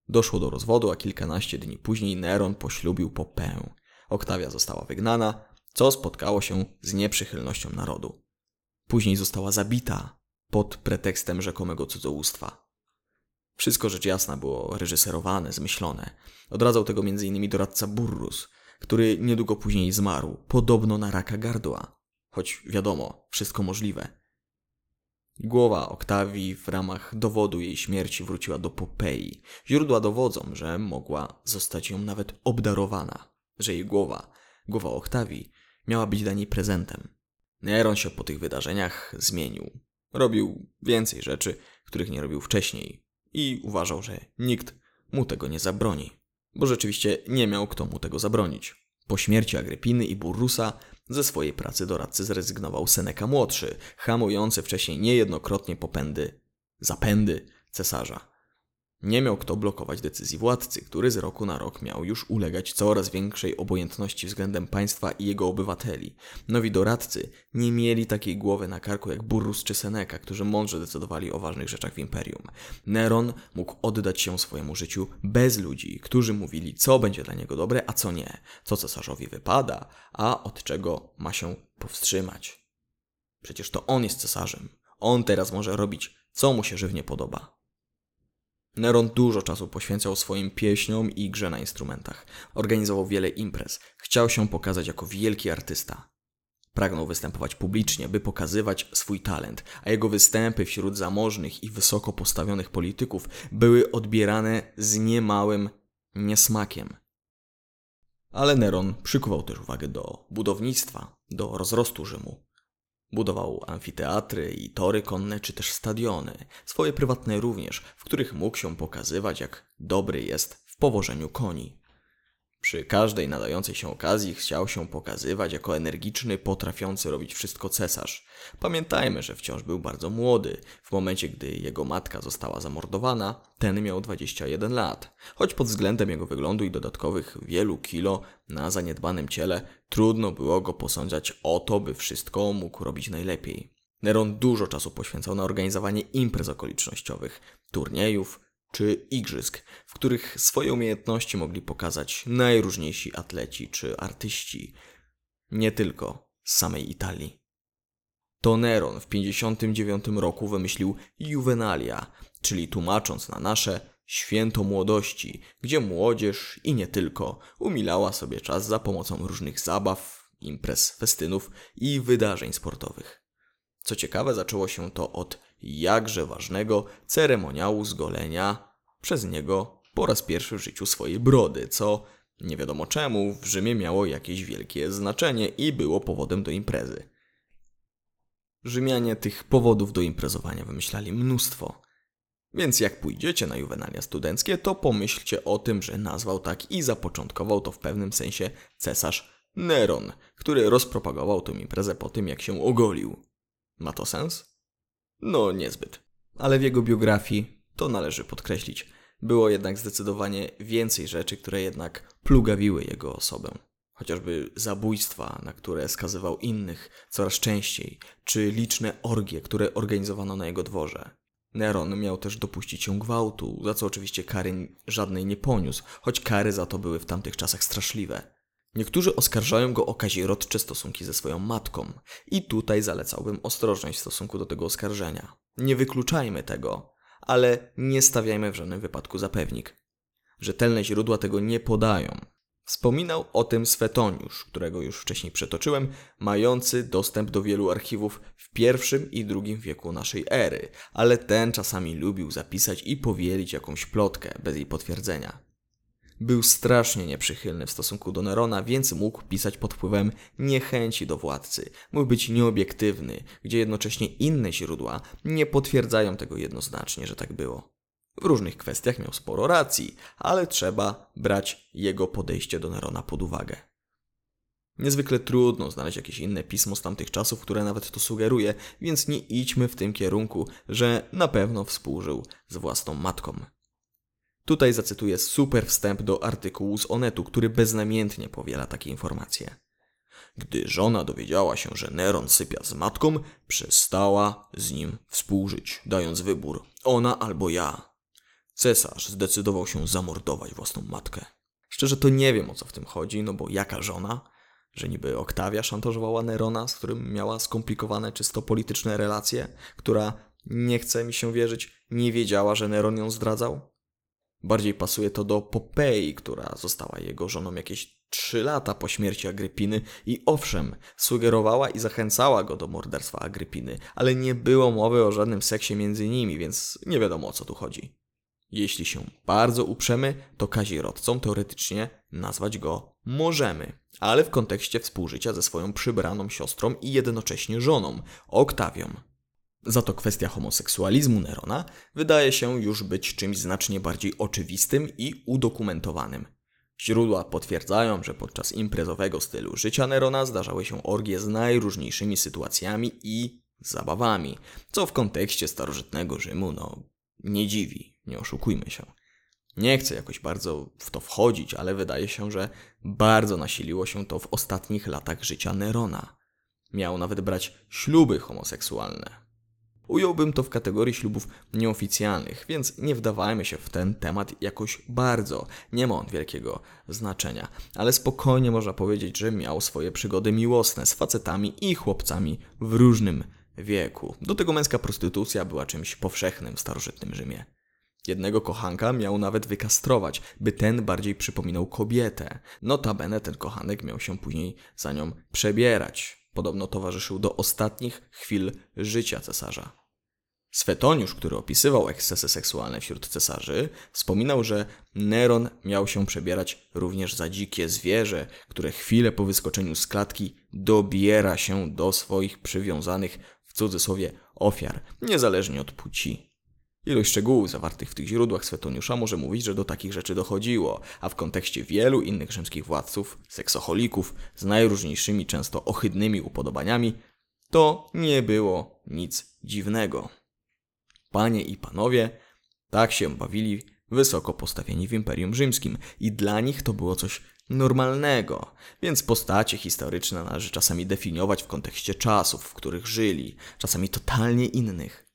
Doszło do rozwodu, a kilkanaście dni później Neron poślubił Popeę. Oktawia została wygnana, co spotkało się z nieprzychylnością narodu. Później została zabita pod pretekstem rzekomego cudzołóstwa. Wszystko rzecz jasna było reżyserowane, zmyślone. Odradzał tego m.in. doradca Burrus, który niedługo później zmarł, podobno na raka gardła. Choć wiadomo, wszystko możliwe. Głowa Oktawii w ramach dowodu jej śmierci wróciła do Popei. Źródła dowodzą, że mogła zostać ją nawet obdarowana, że jej głowa, głowa Oktawii, miała być dla niej prezentem. Neron się po tych wydarzeniach zmienił. Robił więcej rzeczy, których nie robił wcześniej i uważał, że nikt mu tego nie zabroni, bo rzeczywiście nie miał kto mu tego zabronić. Po śmierci Agrypiny i Burrusa ze swojej pracy doradcy zrezygnował Seneca młodszy, hamujący wcześniej niejednokrotnie popędy, zapędy cesarza. Nie miał kto blokować decyzji władcy, który z roku na rok miał już ulegać coraz większej obojętności względem państwa i jego obywateli. Nowi doradcy nie mieli takiej głowy na karku jak Burrus czy Seneca, którzy mądrze decydowali o ważnych rzeczach w imperium. Neron mógł oddać się swojemu życiu bez ludzi, którzy mówili, co będzie dla niego dobre, a co nie, co cesarzowi wypada, a od czego ma się powstrzymać. Przecież to on jest cesarzem. On teraz może robić, co mu się żywnie podoba. Neron dużo czasu poświęcał swoim pieśniom i grze na instrumentach. Organizował wiele imprez. Chciał się pokazać jako wielki artysta. Pragnął występować publicznie, by pokazywać swój talent, a jego występy wśród zamożnych i wysoko postawionych polityków były odbierane z niemałym niesmakiem. Ale Neron przykuwał też uwagę do budownictwa, do rozrostu Rzymu. Budował amfiteatry i tory konne, czy też stadiony, swoje prywatne również, w których mógł się pokazywać, jak dobry jest w powożeniu koni. Przy każdej nadającej się okazji chciał się pokazywać jako energiczny, potrafiący robić wszystko cesarz. Pamiętajmy, że wciąż był bardzo młody. W momencie, gdy jego matka została zamordowana, ten miał 21 lat. Choć pod względem jego wyglądu i dodatkowych wielu kilo na zaniedbanym ciele, trudno było go posądzać o to, by wszystko mógł robić najlepiej. Neron dużo czasu poświęcał na organizowanie imprez okolicznościowych, turniejów, czy igrzysk, w których swoje umiejętności mogli pokazać najróżniejsi atleci czy artyści, nie tylko z samej Italii. To Neron w 59 roku wymyślił Juvenalia, czyli tłumacząc na nasze święto młodości, gdzie młodzież i nie tylko umilała sobie czas za pomocą różnych zabaw, imprez, festynów i wydarzeń sportowych. Co ciekawe, zaczęło się to od jakże ważnego ceremoniału zgolenia przez niego po raz pierwszy w życiu swojej brody, co nie wiadomo czemu w Rzymie miało jakieś wielkie znaczenie i było powodem do imprezy. Rzymianie tych powodów do imprezowania wymyślali mnóstwo. Więc jak pójdziecie na juwenalia studenckie, to pomyślcie o tym, że nazwał tak i zapoczątkował to w pewnym sensie cesarz Neron, który rozpropagował tę imprezę po tym, jak się ogolił. Ma to sens? No, niezbyt. Ale w jego biografii to należy podkreślić. Było jednak zdecydowanie więcej rzeczy, które jednak plugawiły jego osobę. Chociażby zabójstwa, na które skazywał innych coraz częściej, czy liczne orgie, które organizowano na jego dworze. Neron miał też dopuścić się gwałtu, za co oczywiście kary żadnej nie poniósł, choć kary za to były w tamtych czasach straszliwe. Niektórzy oskarżają go o kazirodcze stosunki ze swoją matką i tutaj zalecałbym ostrożność w stosunku do tego oskarżenia. Nie wykluczajmy tego, ale nie stawiajmy w żadnym wypadku zapewnik. Rzetelne źródła tego nie podają. Wspominał o tym Swetoniusz, którego już wcześniej przetoczyłem, mający dostęp do wielu archiwów w pierwszym i drugim wieku naszej ery, ale ten czasami lubił zapisać i powielić jakąś plotkę bez jej potwierdzenia. Był strasznie nieprzychylny w stosunku do Nerona, więc mógł pisać pod wpływem niechęci do władcy. Mógł być nieobiektywny, gdzie jednocześnie inne źródła nie potwierdzają tego jednoznacznie, że tak było. W różnych kwestiach miał sporo racji, ale trzeba brać jego podejście do Nerona pod uwagę. Niezwykle trudno znaleźć jakieś inne pismo z tamtych czasów, które nawet to sugeruje, więc nie idźmy w tym kierunku, że na pewno współżył z własną matką. Tutaj zacytuję super wstęp do artykułu z Onetu, który beznamiętnie powiela takie informacje. Gdy żona dowiedziała się, że Neron sypia z matką, przestała z nim współżyć, dając wybór ona albo ja. Cesarz zdecydował się zamordować własną matkę. Szczerze to nie wiem o co w tym chodzi, no bo jaka żona? Że niby Oktawia szantażowała Nerona, z którym miała skomplikowane czysto polityczne relacje, która, nie chce mi się wierzyć, nie wiedziała, że Neron ją zdradzał? Bardziej pasuje to do Popei, która została jego żoną jakieś trzy lata po śmierci Agrypiny i owszem, sugerowała i zachęcała go do morderstwa Agrypiny, ale nie było mowy o żadnym seksie między nimi, więc nie wiadomo o co tu chodzi. Jeśli się bardzo uprzemy, to kazirodcą teoretycznie nazwać go możemy, ale w kontekście współżycia ze swoją przybraną siostrą i jednocześnie żoną, Oktawią. Za to kwestia homoseksualizmu Nerona wydaje się już być czymś znacznie bardziej oczywistym i udokumentowanym. Źródła potwierdzają, że podczas imprezowego stylu życia Nerona zdarzały się orgie z najróżniejszymi sytuacjami i zabawami, co w kontekście starożytnego Rzymu no nie dziwi, nie oszukujmy się. Nie chcę jakoś bardzo w to wchodzić, ale wydaje się, że bardzo nasiliło się to w ostatnich latach życia Nerona. Miał nawet brać śluby homoseksualne, Ująłbym to w kategorii ślubów nieoficjalnych, więc nie wdawajmy się w ten temat jakoś bardzo. Nie ma on wielkiego znaczenia, ale spokojnie można powiedzieć, że miał swoje przygody miłosne z facetami i chłopcami w różnym wieku. Do tego męska prostytucja była czymś powszechnym w starożytnym Rzymie. Jednego kochanka miał nawet wykastrować, by ten bardziej przypominał kobietę. Notabene ten kochanek miał się później za nią przebierać. Podobno towarzyszył do ostatnich chwil życia cesarza. Swetoniusz, który opisywał ekscesy seksualne wśród cesarzy, wspominał, że Neron miał się przebierać również za dzikie zwierzę, które chwilę po wyskoczeniu z klatki dobiera się do swoich przywiązanych w cudzysłowie ofiar, niezależnie od płci. Ilość szczegółów zawartych w tych źródłach Swetoniusza może mówić, że do takich rzeczy dochodziło, a w kontekście wielu innych rzymskich władców, seksoholików z najróżniejszymi, często ohydnymi upodobaniami, to nie było nic dziwnego. Panie i panowie tak się bawili wysoko postawieni w Imperium Rzymskim i dla nich to było coś normalnego, więc postacie historyczne należy czasami definiować w kontekście czasów, w których żyli, czasami totalnie innych.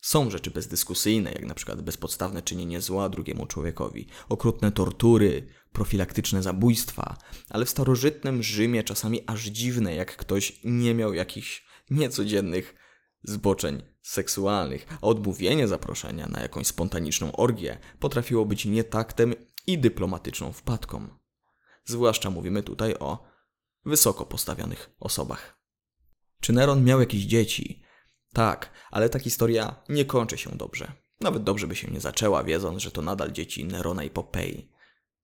Są rzeczy bezdyskusyjne, jak na przykład bezpodstawne czynienie zła drugiemu człowiekowi, okrutne tortury, profilaktyczne zabójstwa, ale w starożytnym Rzymie czasami aż dziwne, jak ktoś nie miał jakichś niecodziennych zboczeń seksualnych, a odmówienie zaproszenia na jakąś spontaniczną orgię potrafiło być nietaktem i dyplomatyczną wpadką. Zwłaszcza mówimy tutaj o wysoko postawionych osobach. Czy Neron miał jakieś dzieci? Tak, ale ta historia nie kończy się dobrze. Nawet dobrze by się nie zaczęła, wiedząc, że to nadal dzieci Nerona i Popei.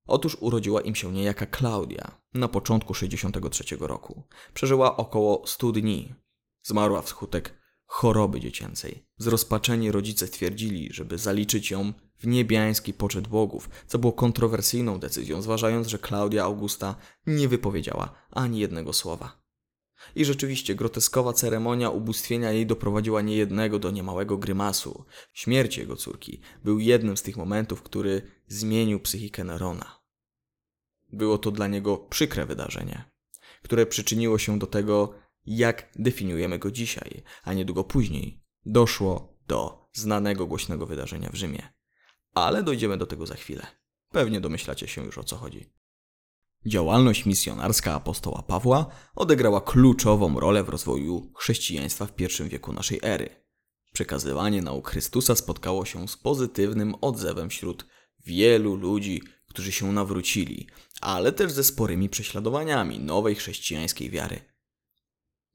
Otóż urodziła im się niejaka Klaudia na początku 63 roku. Przeżyła około 100 dni. Zmarła wskutek choroby dziecięcej. Zrozpaczeni rodzice stwierdzili, żeby zaliczyć ją w niebiański poczet bogów, co było kontrowersyjną decyzją, zważając, że Klaudia Augusta nie wypowiedziała ani jednego słowa. I rzeczywiście groteskowa ceremonia ubóstwienia jej doprowadziła niejednego do niemałego grymasu. Śmierć jego córki był jednym z tych momentów, który zmienił psychikę Nerona. Było to dla niego przykre wydarzenie, które przyczyniło się do tego, jak definiujemy go dzisiaj, a niedługo później doszło do znanego głośnego wydarzenia w Rzymie. Ale dojdziemy do tego za chwilę. Pewnie domyślacie się już o co chodzi. Działalność misjonarska apostoła Pawła odegrała kluczową rolę w rozwoju chrześcijaństwa w I wieku naszej ery. Przekazywanie nauk Chrystusa spotkało się z pozytywnym odzewem wśród wielu ludzi, którzy się nawrócili, ale też ze sporymi prześladowaniami nowej chrześcijańskiej wiary.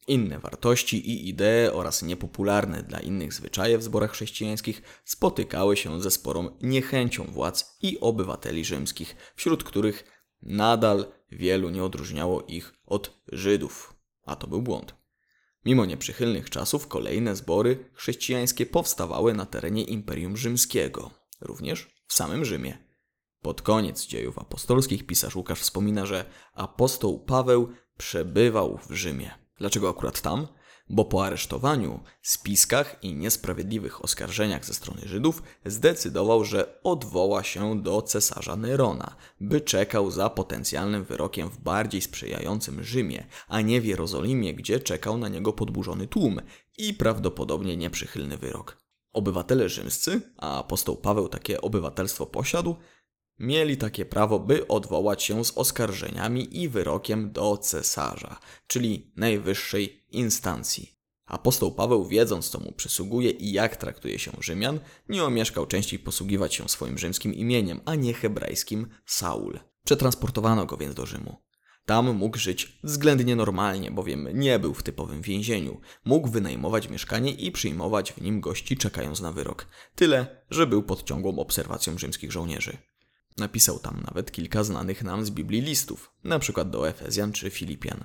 Inne wartości i idee oraz niepopularne dla innych zwyczaje w zborach chrześcijańskich spotykały się ze sporą niechęcią władz i obywateli rzymskich, wśród których nadal wielu nie odróżniało ich od Żydów, a to był błąd. Mimo nieprzychylnych czasów kolejne zbory chrześcijańskie powstawały na terenie Imperium Rzymskiego, również w samym Rzymie. Pod koniec dziejów apostolskich pisarz Łukasz wspomina, że apostoł Paweł przebywał w Rzymie. Dlaczego akurat tam? Bo po aresztowaniu, spiskach i niesprawiedliwych oskarżeniach ze strony Żydów zdecydował, że odwoła się do cesarza Nerona, by czekał za potencjalnym wyrokiem w bardziej sprzyjającym Rzymie, a nie w Jerozolimie, gdzie czekał na niego podburzony tłum i prawdopodobnie nieprzychylny wyrok. Obywatele rzymscy, a apostoł Paweł takie obywatelstwo posiadł, mieli takie prawo, by odwołać się z oskarżeniami i wyrokiem do cesarza, czyli najwyższej instancji. Apostoł Paweł, wiedząc co mu przysługuje i jak traktuje się Rzymian, nie omieszkał częściej posługiwać się swoim rzymskim imieniem, a nie hebrajskim Saul. Przetransportowano go więc do Rzymu. Tam mógł żyć względnie normalnie, bowiem nie był w typowym więzieniu. Mógł wynajmować mieszkanie i przyjmować w nim gości czekając na wyrok. Tyle, że był pod ciągłą obserwacją rzymskich żołnierzy. Napisał tam nawet kilka znanych nam z Biblii listów, przykład do Efezjan czy Filipian.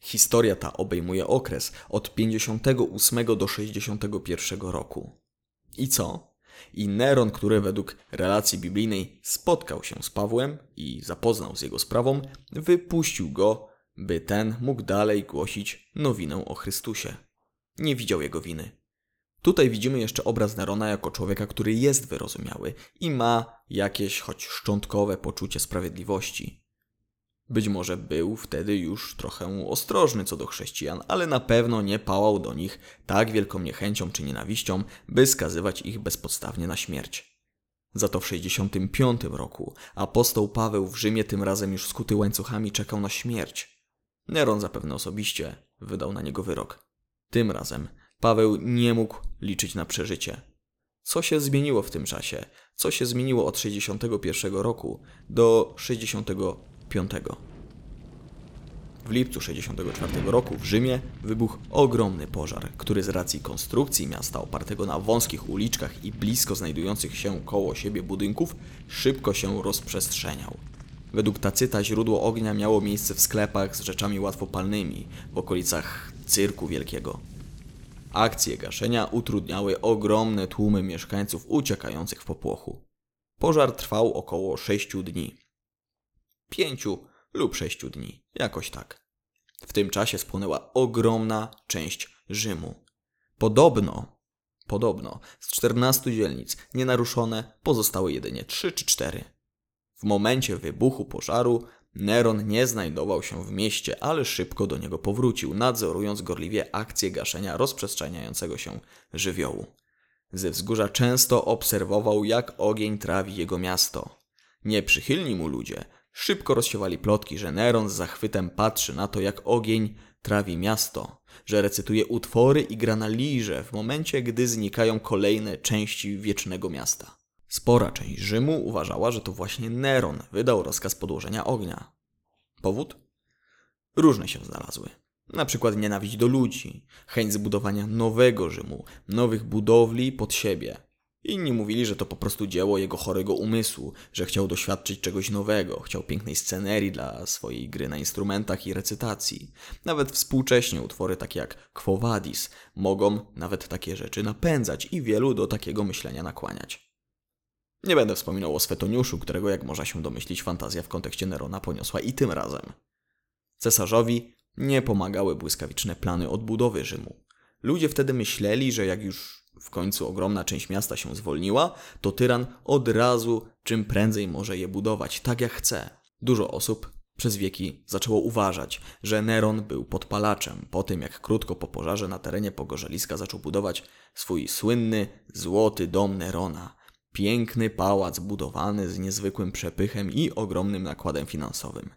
Historia ta obejmuje okres od 58 do 61 roku. I co? I Neron, który według relacji biblijnej spotkał się z Pawłem i zapoznał z jego sprawą, wypuścił go, by ten mógł dalej głosić nowinę o Chrystusie. Nie widział jego winy. Tutaj widzimy jeszcze obraz Nerona jako człowieka, który jest wyrozumiały i ma jakieś choć szczątkowe poczucie sprawiedliwości. Być może był wtedy już trochę ostrożny co do chrześcijan, ale na pewno nie pałał do nich tak wielką niechęcią czy nienawiścią, by skazywać ich bezpodstawnie na śmierć. Za to w 65 roku apostoł Paweł w Rzymie tym razem już skuty łańcuchami czekał na śmierć. Neron zapewne osobiście wydał na niego wyrok. Tym razem Paweł nie mógł liczyć na przeżycie. Co się zmieniło w tym czasie? Co się zmieniło od 61 roku do 65? W lipcu 64 roku w Rzymie wybuchł ogromny pożar, który z racji konstrukcji miasta opartego na wąskich uliczkach i blisko znajdujących się koło siebie budynków szybko się rozprzestrzeniał. Według Tacyta źródło ognia miało miejsce w sklepach z rzeczami łatwopalnymi w okolicach Cyrku Wielkiego. Akcje gaszenia utrudniały ogromne tłumy mieszkańców uciekających w popłochu. Pożar trwał około 6 dni. Pięciu lub sześciu dni, jakoś tak. W tym czasie spłonęła ogromna część Rzymu. Podobno, podobno z 14 dzielnic nienaruszone pozostały jedynie 3 czy 4. W momencie wybuchu pożaru Neron nie znajdował się w mieście, ale szybko do niego powrócił, nadzorując gorliwie akcję gaszenia rozprzestrzeniającego się żywiołu. Ze wzgórza często obserwował, jak ogień trawi jego miasto. Nieprzychylni mu ludzie szybko rozsiewali plotki, że Neron z zachwytem patrzy na to, jak ogień trawi miasto, że recytuje utwory i gra na lirze w momencie, gdy znikają kolejne części wiecznego miasta. Spora część Rzymu uważała, że to właśnie Neron wydał rozkaz podłożenia ognia. Powód? Różne się znalazły. Na przykład nienawiść do ludzi, chęć zbudowania nowego Rzymu, nowych budowli pod siebie. Inni mówili, że to po prostu dzieło jego chorego umysłu, że chciał doświadczyć czegoś nowego, chciał pięknej scenerii dla swojej gry na instrumentach i recytacji. Nawet współcześnie utwory takie jak Quo Vadis mogą nawet takie rzeczy napędzać i wielu do takiego myślenia nakłaniać. Nie będę wspominał o Swetoniuszu, którego jak można się domyślić fantazja w kontekście Nerona poniosła i tym razem. Cesarzowi nie pomagały błyskawiczne plany odbudowy Rzymu. Ludzie wtedy myśleli, że jak już w końcu ogromna część miasta się zwolniła, to tyran od razu czym prędzej może je budować tak jak chce. Dużo osób przez wieki zaczęło uważać, że Neron był podpalaczem po tym, jak krótko po pożarze na terenie Pogorzeliska zaczął budować swój słynny złoty dom Nerona. Piękny pałac budowany z niezwykłym przepychem i ogromnym nakładem finansowym.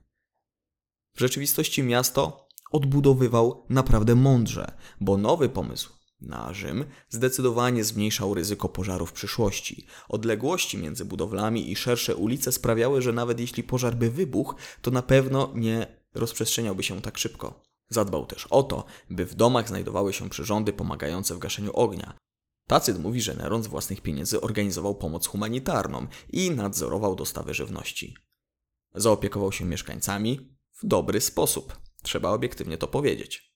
W rzeczywistości miasto odbudowywał naprawdę mądrze, bo nowy pomysł na Rzym zdecydowanie zmniejszał ryzyko pożaru w przyszłości. Odległości między budowlami i szersze ulice sprawiały, że nawet jeśli pożar by wybuchł, to na pewno nie rozprzestrzeniałby się tak szybko. Zadbał też o to, by w domach znajdowały się przyrządy pomagające w gaszeniu ognia. Tacyt mówi, że Neron z własnych pieniędzy organizował pomoc humanitarną i nadzorował dostawy żywności. Zaopiekował się mieszkańcami w dobry sposób. Trzeba obiektywnie to powiedzieć.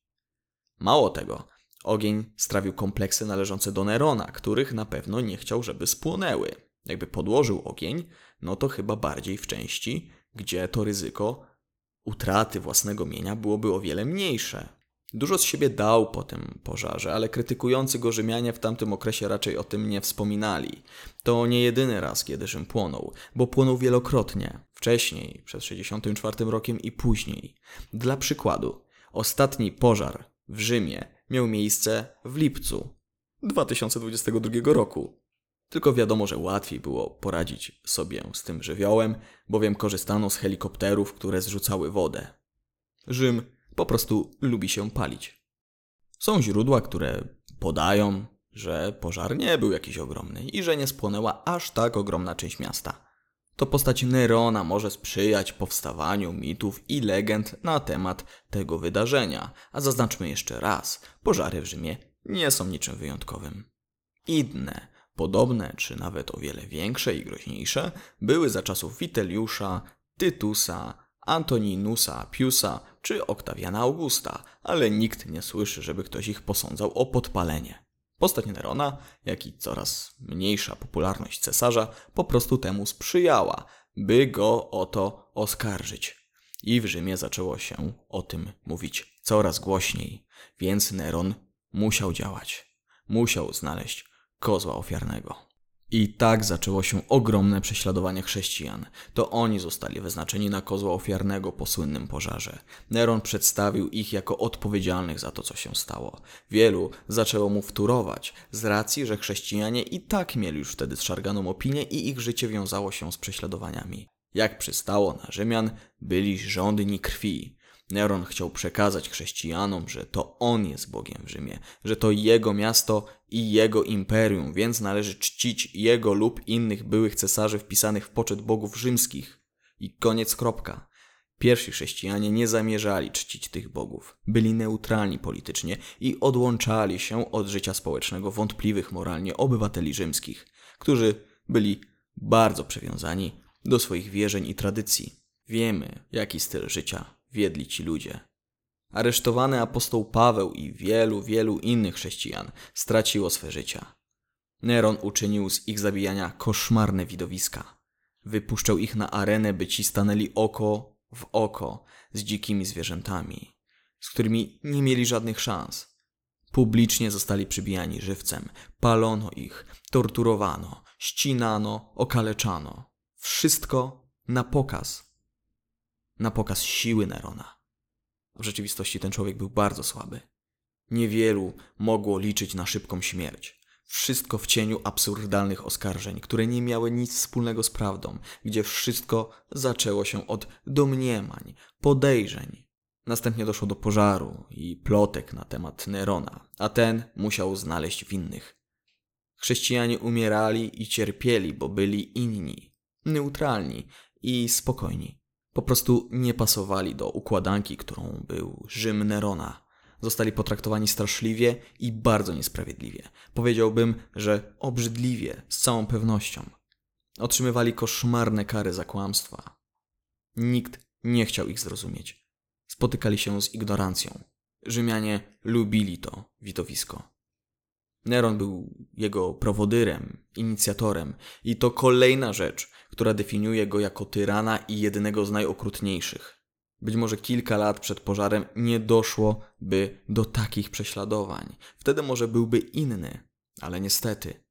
Mało tego, ogień strawił kompleksy należące do Nerona, których na pewno nie chciał, żeby spłonęły. Jakby podłożył ogień, no to chyba bardziej w części, gdzie to ryzyko utraty własnego mienia byłoby o wiele mniejsze. Dużo z siebie dał po tym pożarze, ale krytykujący go Rzymianie w tamtym okresie raczej o tym nie wspominali. To nie jedyny raz, kiedy Rzym płonął, bo płonął wielokrotnie, wcześniej, przed 64 rokiem i później. Dla przykładu, ostatni pożar w Rzymie miał miejsce w lipcu 2022 roku. Tylko wiadomo, że łatwiej było poradzić sobie z tym żywiołem, bowiem korzystano z helikopterów, które zrzucały wodę. Rzym po prostu lubi się palić. Są źródła, które podają, że pożar nie był jakiś ogromny i że nie spłonęła aż tak ogromna część miasta. To postać Nerona może sprzyjać powstawaniu mitów i legend na temat tego wydarzenia, a zaznaczmy jeszcze raz, pożary w Rzymie nie są niczym wyjątkowym. Inne, podobne czy nawet o wiele większe i groźniejsze, były za czasów Witeliusza, Tytusa, Antoninusa Piusa czy Oktawiana Augusta, ale nikt nie słyszy, żeby ktoś ich posądzał o podpalenie. Postać Nerona, jak i coraz mniejsza popularność cesarza po prostu temu sprzyjała, by go o to oskarżyć. I w Rzymie zaczęło się o tym mówić coraz głośniej, więc Neron musiał działać. Musiał znaleźć kozła ofiarnego. I tak zaczęło się ogromne prześladowanie chrześcijan. To oni zostali wyznaczeni na kozła ofiarnego po słynnym pożarze. Neron przedstawił ich jako odpowiedzialnych za to, co się stało. Wielu zaczęło mu wturować, z racji, że chrześcijanie i tak mieli już wtedy zszarganą opinię i ich życie wiązało się z prześladowaniami. Jak przystało na Rzymian, byli żądni krwi. Neron chciał przekazać chrześcijanom, że to on jest Bogiem w Rzymie, że to jego miasto i jego imperium, więc należy czcić jego lub innych byłych cesarzy wpisanych w poczet bogów rzymskich. I koniec kropka. Pierwsi chrześcijanie nie zamierzali czcić tych bogów. Byli neutralni politycznie i odłączali się od życia społecznego wątpliwych moralnie obywateli rzymskich, którzy byli bardzo przywiązani do swoich wierzeń i tradycji. Wiemy, jaki styl życia wiedli ci ludzie. Aresztowany apostoł Paweł i wielu, wielu innych chrześcijan straciło swe życia. Neron uczynił z ich zabijania koszmarne widowiska. Wypuszczał ich na arenę, by ci stanęli oko w oko z dzikimi zwierzętami, z którymi nie mieli żadnych szans. Publicznie zostali przybijani żywcem, palono ich, torturowano, ścinano, okaleczano. Wszystko na pokaz. Na pokaz siły Nerona. W rzeczywistości ten człowiek był bardzo słaby. Niewielu mogło liczyć na szybką śmierć. Wszystko w cieniu absurdalnych oskarżeń, które nie miały nic wspólnego z prawdą, gdzie wszystko zaczęło się od domniemań, podejrzeń. Następnie doszło do pożaru i plotek na temat Nerona, a ten musiał znaleźć winnych. Chrześcijanie umierali i cierpieli, bo byli inni, neutralni i spokojni. Po prostu nie pasowali do układanki, którą był Rzym Nerona. Zostali potraktowani straszliwie i bardzo niesprawiedliwie. Powiedziałbym, że obrzydliwie, z całą pewnością. Otrzymywali koszmarne kary za kłamstwa. Nikt nie chciał ich zrozumieć. Spotykali się z ignorancją. Rzymianie lubili to widowisko. Neron był jego prowodyrem, inicjatorem i to kolejna rzecz, która definiuje go jako tyrana i jednego z najokrutniejszych. Być może kilka lat przed pożarem nie doszło by do takich prześladowań. Wtedy może byłby inny, ale niestety,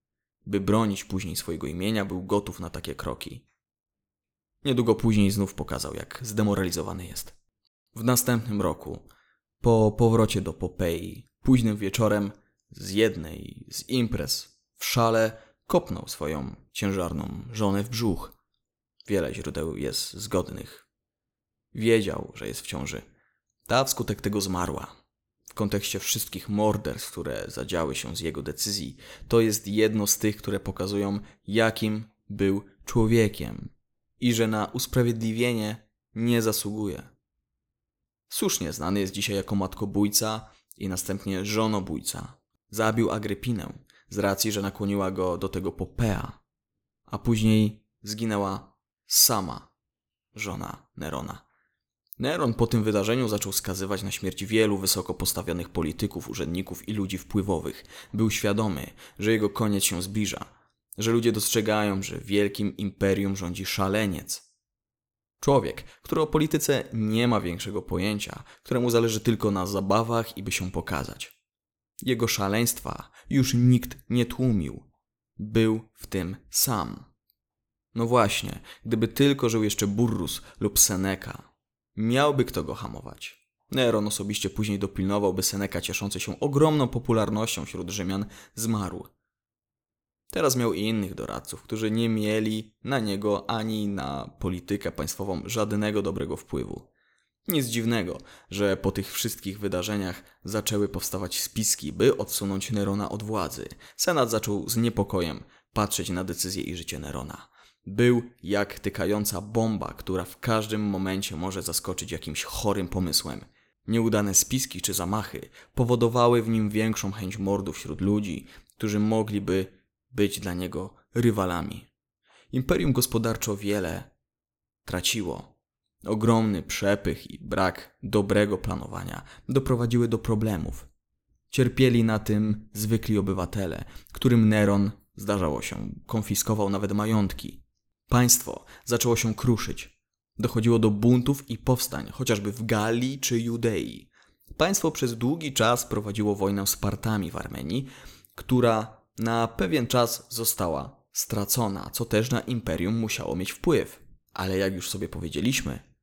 by bronić później swojego imienia, był gotów na takie kroki. Niedługo później znów pokazał, jak zdemoralizowany jest. W następnym roku, po powrocie do Popei, późnym wieczorem, z jednej z imprez w szale kopnął swoją ciężarną żonę w brzuch. Wiele źródeł jest zgodnych. Wiedział, że jest w ciąży. Ta wskutek tego zmarła. W kontekście wszystkich morderstw, które zadziały się z jego decyzji, to jest jedno z tych, które pokazują, jakim był człowiekiem i że na usprawiedliwienie nie zasługuje. Słusznie znany jest dzisiaj jako matkobójca i następnie żonobójca. Zabił Agrypinę z racji, że nakłoniła go do tego Popea, a później zginęła sama żona Nerona. Neron po tym wydarzeniu zaczął skazywać na śmierć wielu wysoko postawionych polityków, urzędników i ludzi wpływowych. Był świadomy, że jego koniec się zbliża, że ludzie dostrzegają, że wielkim imperium rządzi szaleniec. Człowiek, który o polityce nie ma większego pojęcia, któremu zależy tylko na zabawach i by się pokazać. Jego szaleństwa już nikt nie tłumił. Był w tym sam. No właśnie, gdyby tylko żył jeszcze Burrus lub Seneca, miałby kto go hamować. Neron osobiście później dopilnował, by Seneca cieszący się ogromną popularnością wśród Rzymian zmarł. Teraz miał i innych doradców, którzy nie mieli na niego ani na politykę państwową żadnego dobrego wpływu. Nic dziwnego, że po tych wszystkich wydarzeniach zaczęły powstawać spiski, by odsunąć Nerona od władzy. Senat zaczął z niepokojem patrzeć na decyzje i życie Nerona. Był jak tykająca bomba, która w każdym momencie może zaskoczyć jakimś chorym pomysłem. Nieudane spiski czy zamachy powodowały w nim większą chęć mordu wśród ludzi, którzy mogliby być dla niego rywalami. Imperium gospodarczo wiele traciło, Ogromny przepych i brak dobrego planowania doprowadziły do problemów. Cierpieli na tym zwykli obywatele, którym Neron, zdarzało się, konfiskował nawet majątki. Państwo zaczęło się kruszyć. Dochodziło do buntów i powstań, chociażby w Galii czy Judei. Państwo przez długi czas prowadziło wojnę z Partami w Armenii, która na pewien czas została stracona, co też na imperium musiało mieć wpływ. Ale jak już sobie powiedzieliśmy,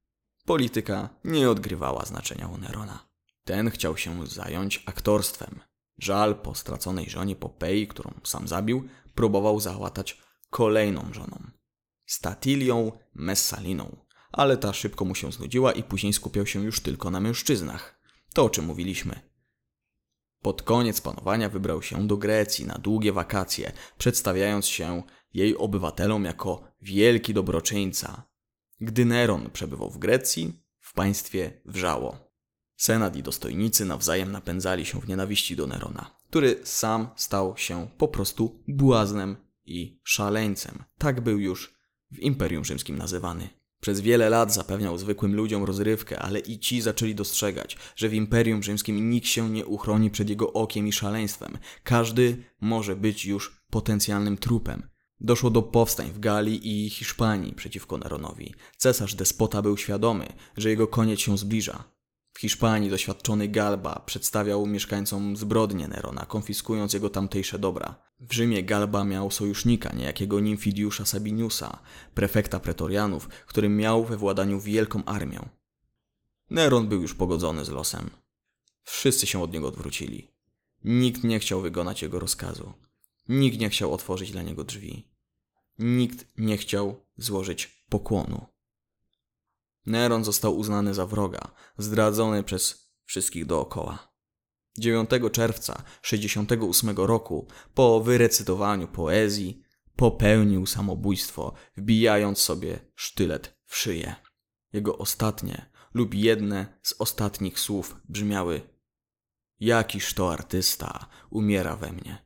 Polityka nie odgrywała znaczenia u Nerona. Ten chciał się zająć aktorstwem. Żal po straconej żonie Popei, którą sam zabił, próbował załatać kolejną żoną. Statilią Messaliną, ale ta szybko mu się znudziła i później skupiał się już tylko na mężczyznach. To o czym mówiliśmy. Pod koniec panowania wybrał się do Grecji na długie wakacje, przedstawiając się jej obywatelom jako wielki dobroczyńca, gdy Neron przebywał w Grecji, w państwie wrzało. Senat i dostojnicy nawzajem napędzali się w nienawiści do Nerona, który sam stał się po prostu błaznem i szaleńcem. Tak był już w Imperium Rzymskim nazywany. Przez wiele lat zapewniał zwykłym ludziom rozrywkę, ale i ci zaczęli dostrzegać, że w Imperium Rzymskim nikt się nie uchroni przed jego okiem i szaleństwem. Każdy może być już potencjalnym trupem. Doszło do powstań w Galii i Hiszpanii przeciwko Neronowi. Cesarz despota był świadomy, że jego koniec się zbliża. W Hiszpanii doświadczony Galba przedstawiał mieszkańcom zbrodnię Nerona, konfiskując jego tamtejsze dobra. W Rzymie Galba miał sojusznika, niejakiego Nimfidiusza Sabiniusa, prefekta pretorianów, który miał we władaniu wielką armią. Neron był już pogodzony z losem. Wszyscy się od niego odwrócili. Nikt nie chciał wykonać jego rozkazu. Nikt nie chciał otworzyć dla niego drzwi. Nikt nie chciał złożyć pokłonu. Neron został uznany za wroga, zdradzony przez wszystkich dookoła. 9 czerwca 68 roku, po wyrecytowaniu poezji, popełnił samobójstwo, wbijając sobie sztylet w szyję. Jego ostatnie lub jedne z ostatnich słów brzmiały: Jakiż to artysta umiera we mnie,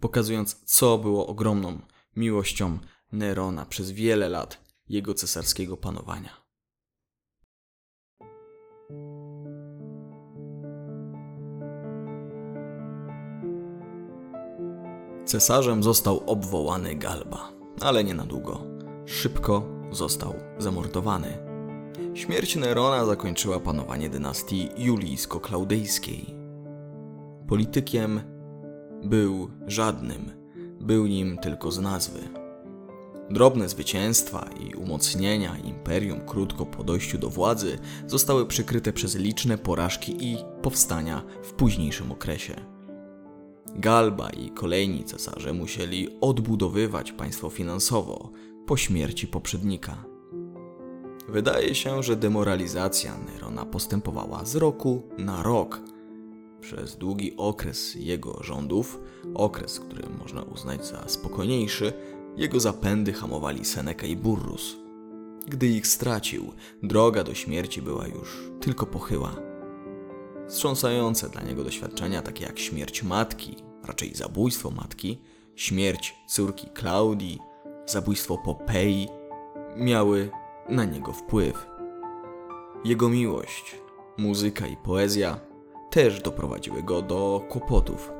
pokazując, co było ogromną miłością Nerona przez wiele lat jego cesarskiego panowania. Cesarzem został obwołany Galba, ale nie na długo. Szybko został zamordowany. Śmierć Nerona zakończyła panowanie dynastii julijsko-klaudejskiej. Politykiem był żadnym, był nim tylko z nazwy. Drobne zwycięstwa i umocnienia imperium krótko po dojściu do władzy zostały przykryte przez liczne porażki i powstania w późniejszym okresie. Galba i kolejni cesarze musieli odbudowywać państwo finansowo po śmierci poprzednika. Wydaje się, że demoralizacja Nerona postępowała z roku na rok. Przez długi okres jego rządów, okres, który można uznać za spokojniejszy, jego zapędy hamowali Seneca i Burrus. Gdy ich stracił, droga do śmierci była już tylko pochyła. Wstrząsające dla niego doświadczenia, takie jak śmierć matki, raczej zabójstwo matki, śmierć córki Klaudii, zabójstwo Popei, miały na niego wpływ. Jego miłość, muzyka i poezja też doprowadziły go do kłopotów.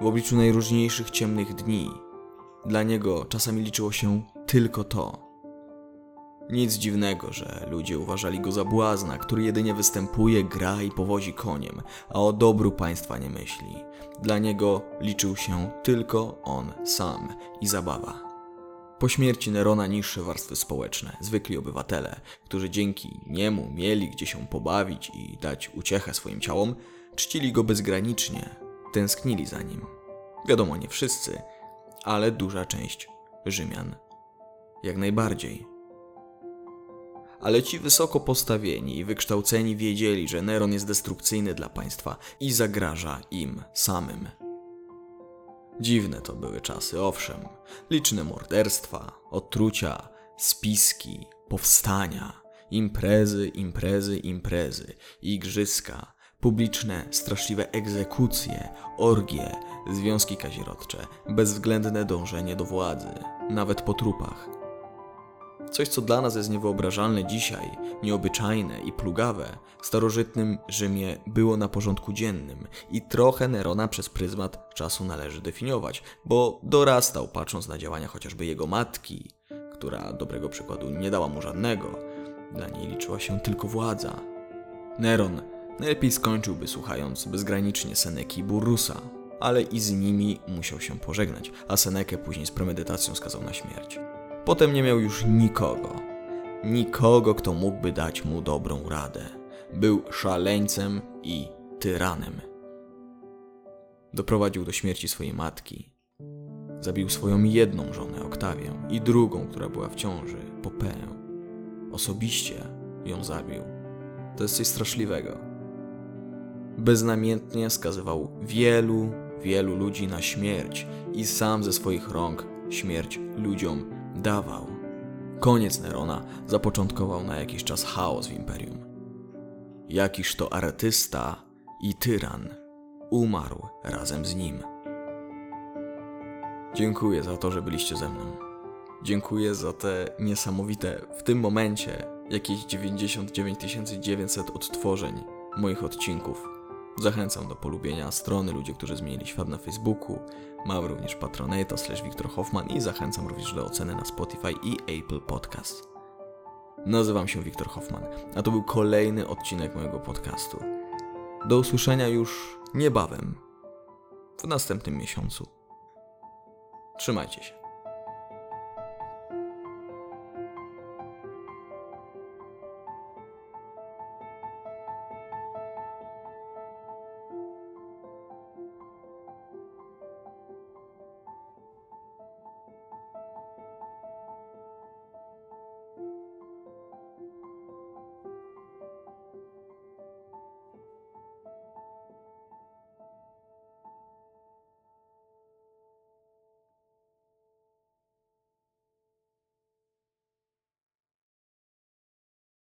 W obliczu najróżniejszych ciemnych dni, dla niego czasami liczyło się tylko to nic dziwnego, że ludzie uważali go za błazna, który jedynie występuje, gra i powozi koniem, a o dobru państwa nie myśli. Dla niego liczył się tylko on sam i zabawa. Po śmierci Nerona niższe warstwy społeczne, zwykli obywatele, którzy dzięki niemu mieli gdzie się pobawić i dać uciechę swoim ciałom, czcili go bezgranicznie, tęsknili za nim. Wiadomo, nie wszyscy, ale duża część Rzymian. Jak najbardziej ale ci wysoko postawieni i wykształceni wiedzieli, że Neron jest destrukcyjny dla państwa i zagraża im samym. Dziwne to były czasy, owszem. Liczne morderstwa, otrucia, spiski, powstania, imprezy, imprezy, imprezy, igrzyska, publiczne, straszliwe egzekucje, orgie, związki kazirodcze, bezwzględne dążenie do władzy, nawet po trupach. Coś, co dla nas jest niewyobrażalne dzisiaj, nieobyczajne i plugawe, w starożytnym Rzymie było na porządku dziennym i trochę Nerona przez pryzmat czasu należy definiować, bo dorastał patrząc na działania chociażby jego matki, która dobrego przykładu nie dała mu żadnego. Dla niej liczyła się tylko władza. Neron najlepiej skończyłby słuchając bezgranicznie Seneki i Burrusa, ale i z nimi musiał się pożegnać, a Senekę później z premedytacją skazał na śmierć. Potem nie miał już nikogo. Nikogo, kto mógłby dać mu dobrą radę. Był szaleńcem i tyranem. Doprowadził do śmierci swojej matki. Zabił swoją jedną żonę, Oktawię, i drugą, która była w ciąży, Popeę. Osobiście ją zabił. To jest coś straszliwego. Beznamiętnie skazywał wielu, wielu ludzi na śmierć i sam ze swoich rąk śmierć ludziom dawał. Koniec Nerona zapoczątkował na jakiś czas chaos w imperium. Jakiż to artysta i tyran umarł razem z nim. Dziękuję za to, że byliście ze mną. Dziękuję za te niesamowite, w tym momencie, jakieś 99 900 odtworzeń moich odcinków. Zachęcam do polubienia strony Ludzie, którzy zmienili świat na Facebooku. Mam również Patronata slash Wiktor Hoffman i zachęcam również do oceny na Spotify i Apple Podcast. Nazywam się Wiktor Hoffman, a to był kolejny odcinek mojego podcastu. Do usłyszenia już niebawem, w następnym miesiącu. Trzymajcie się.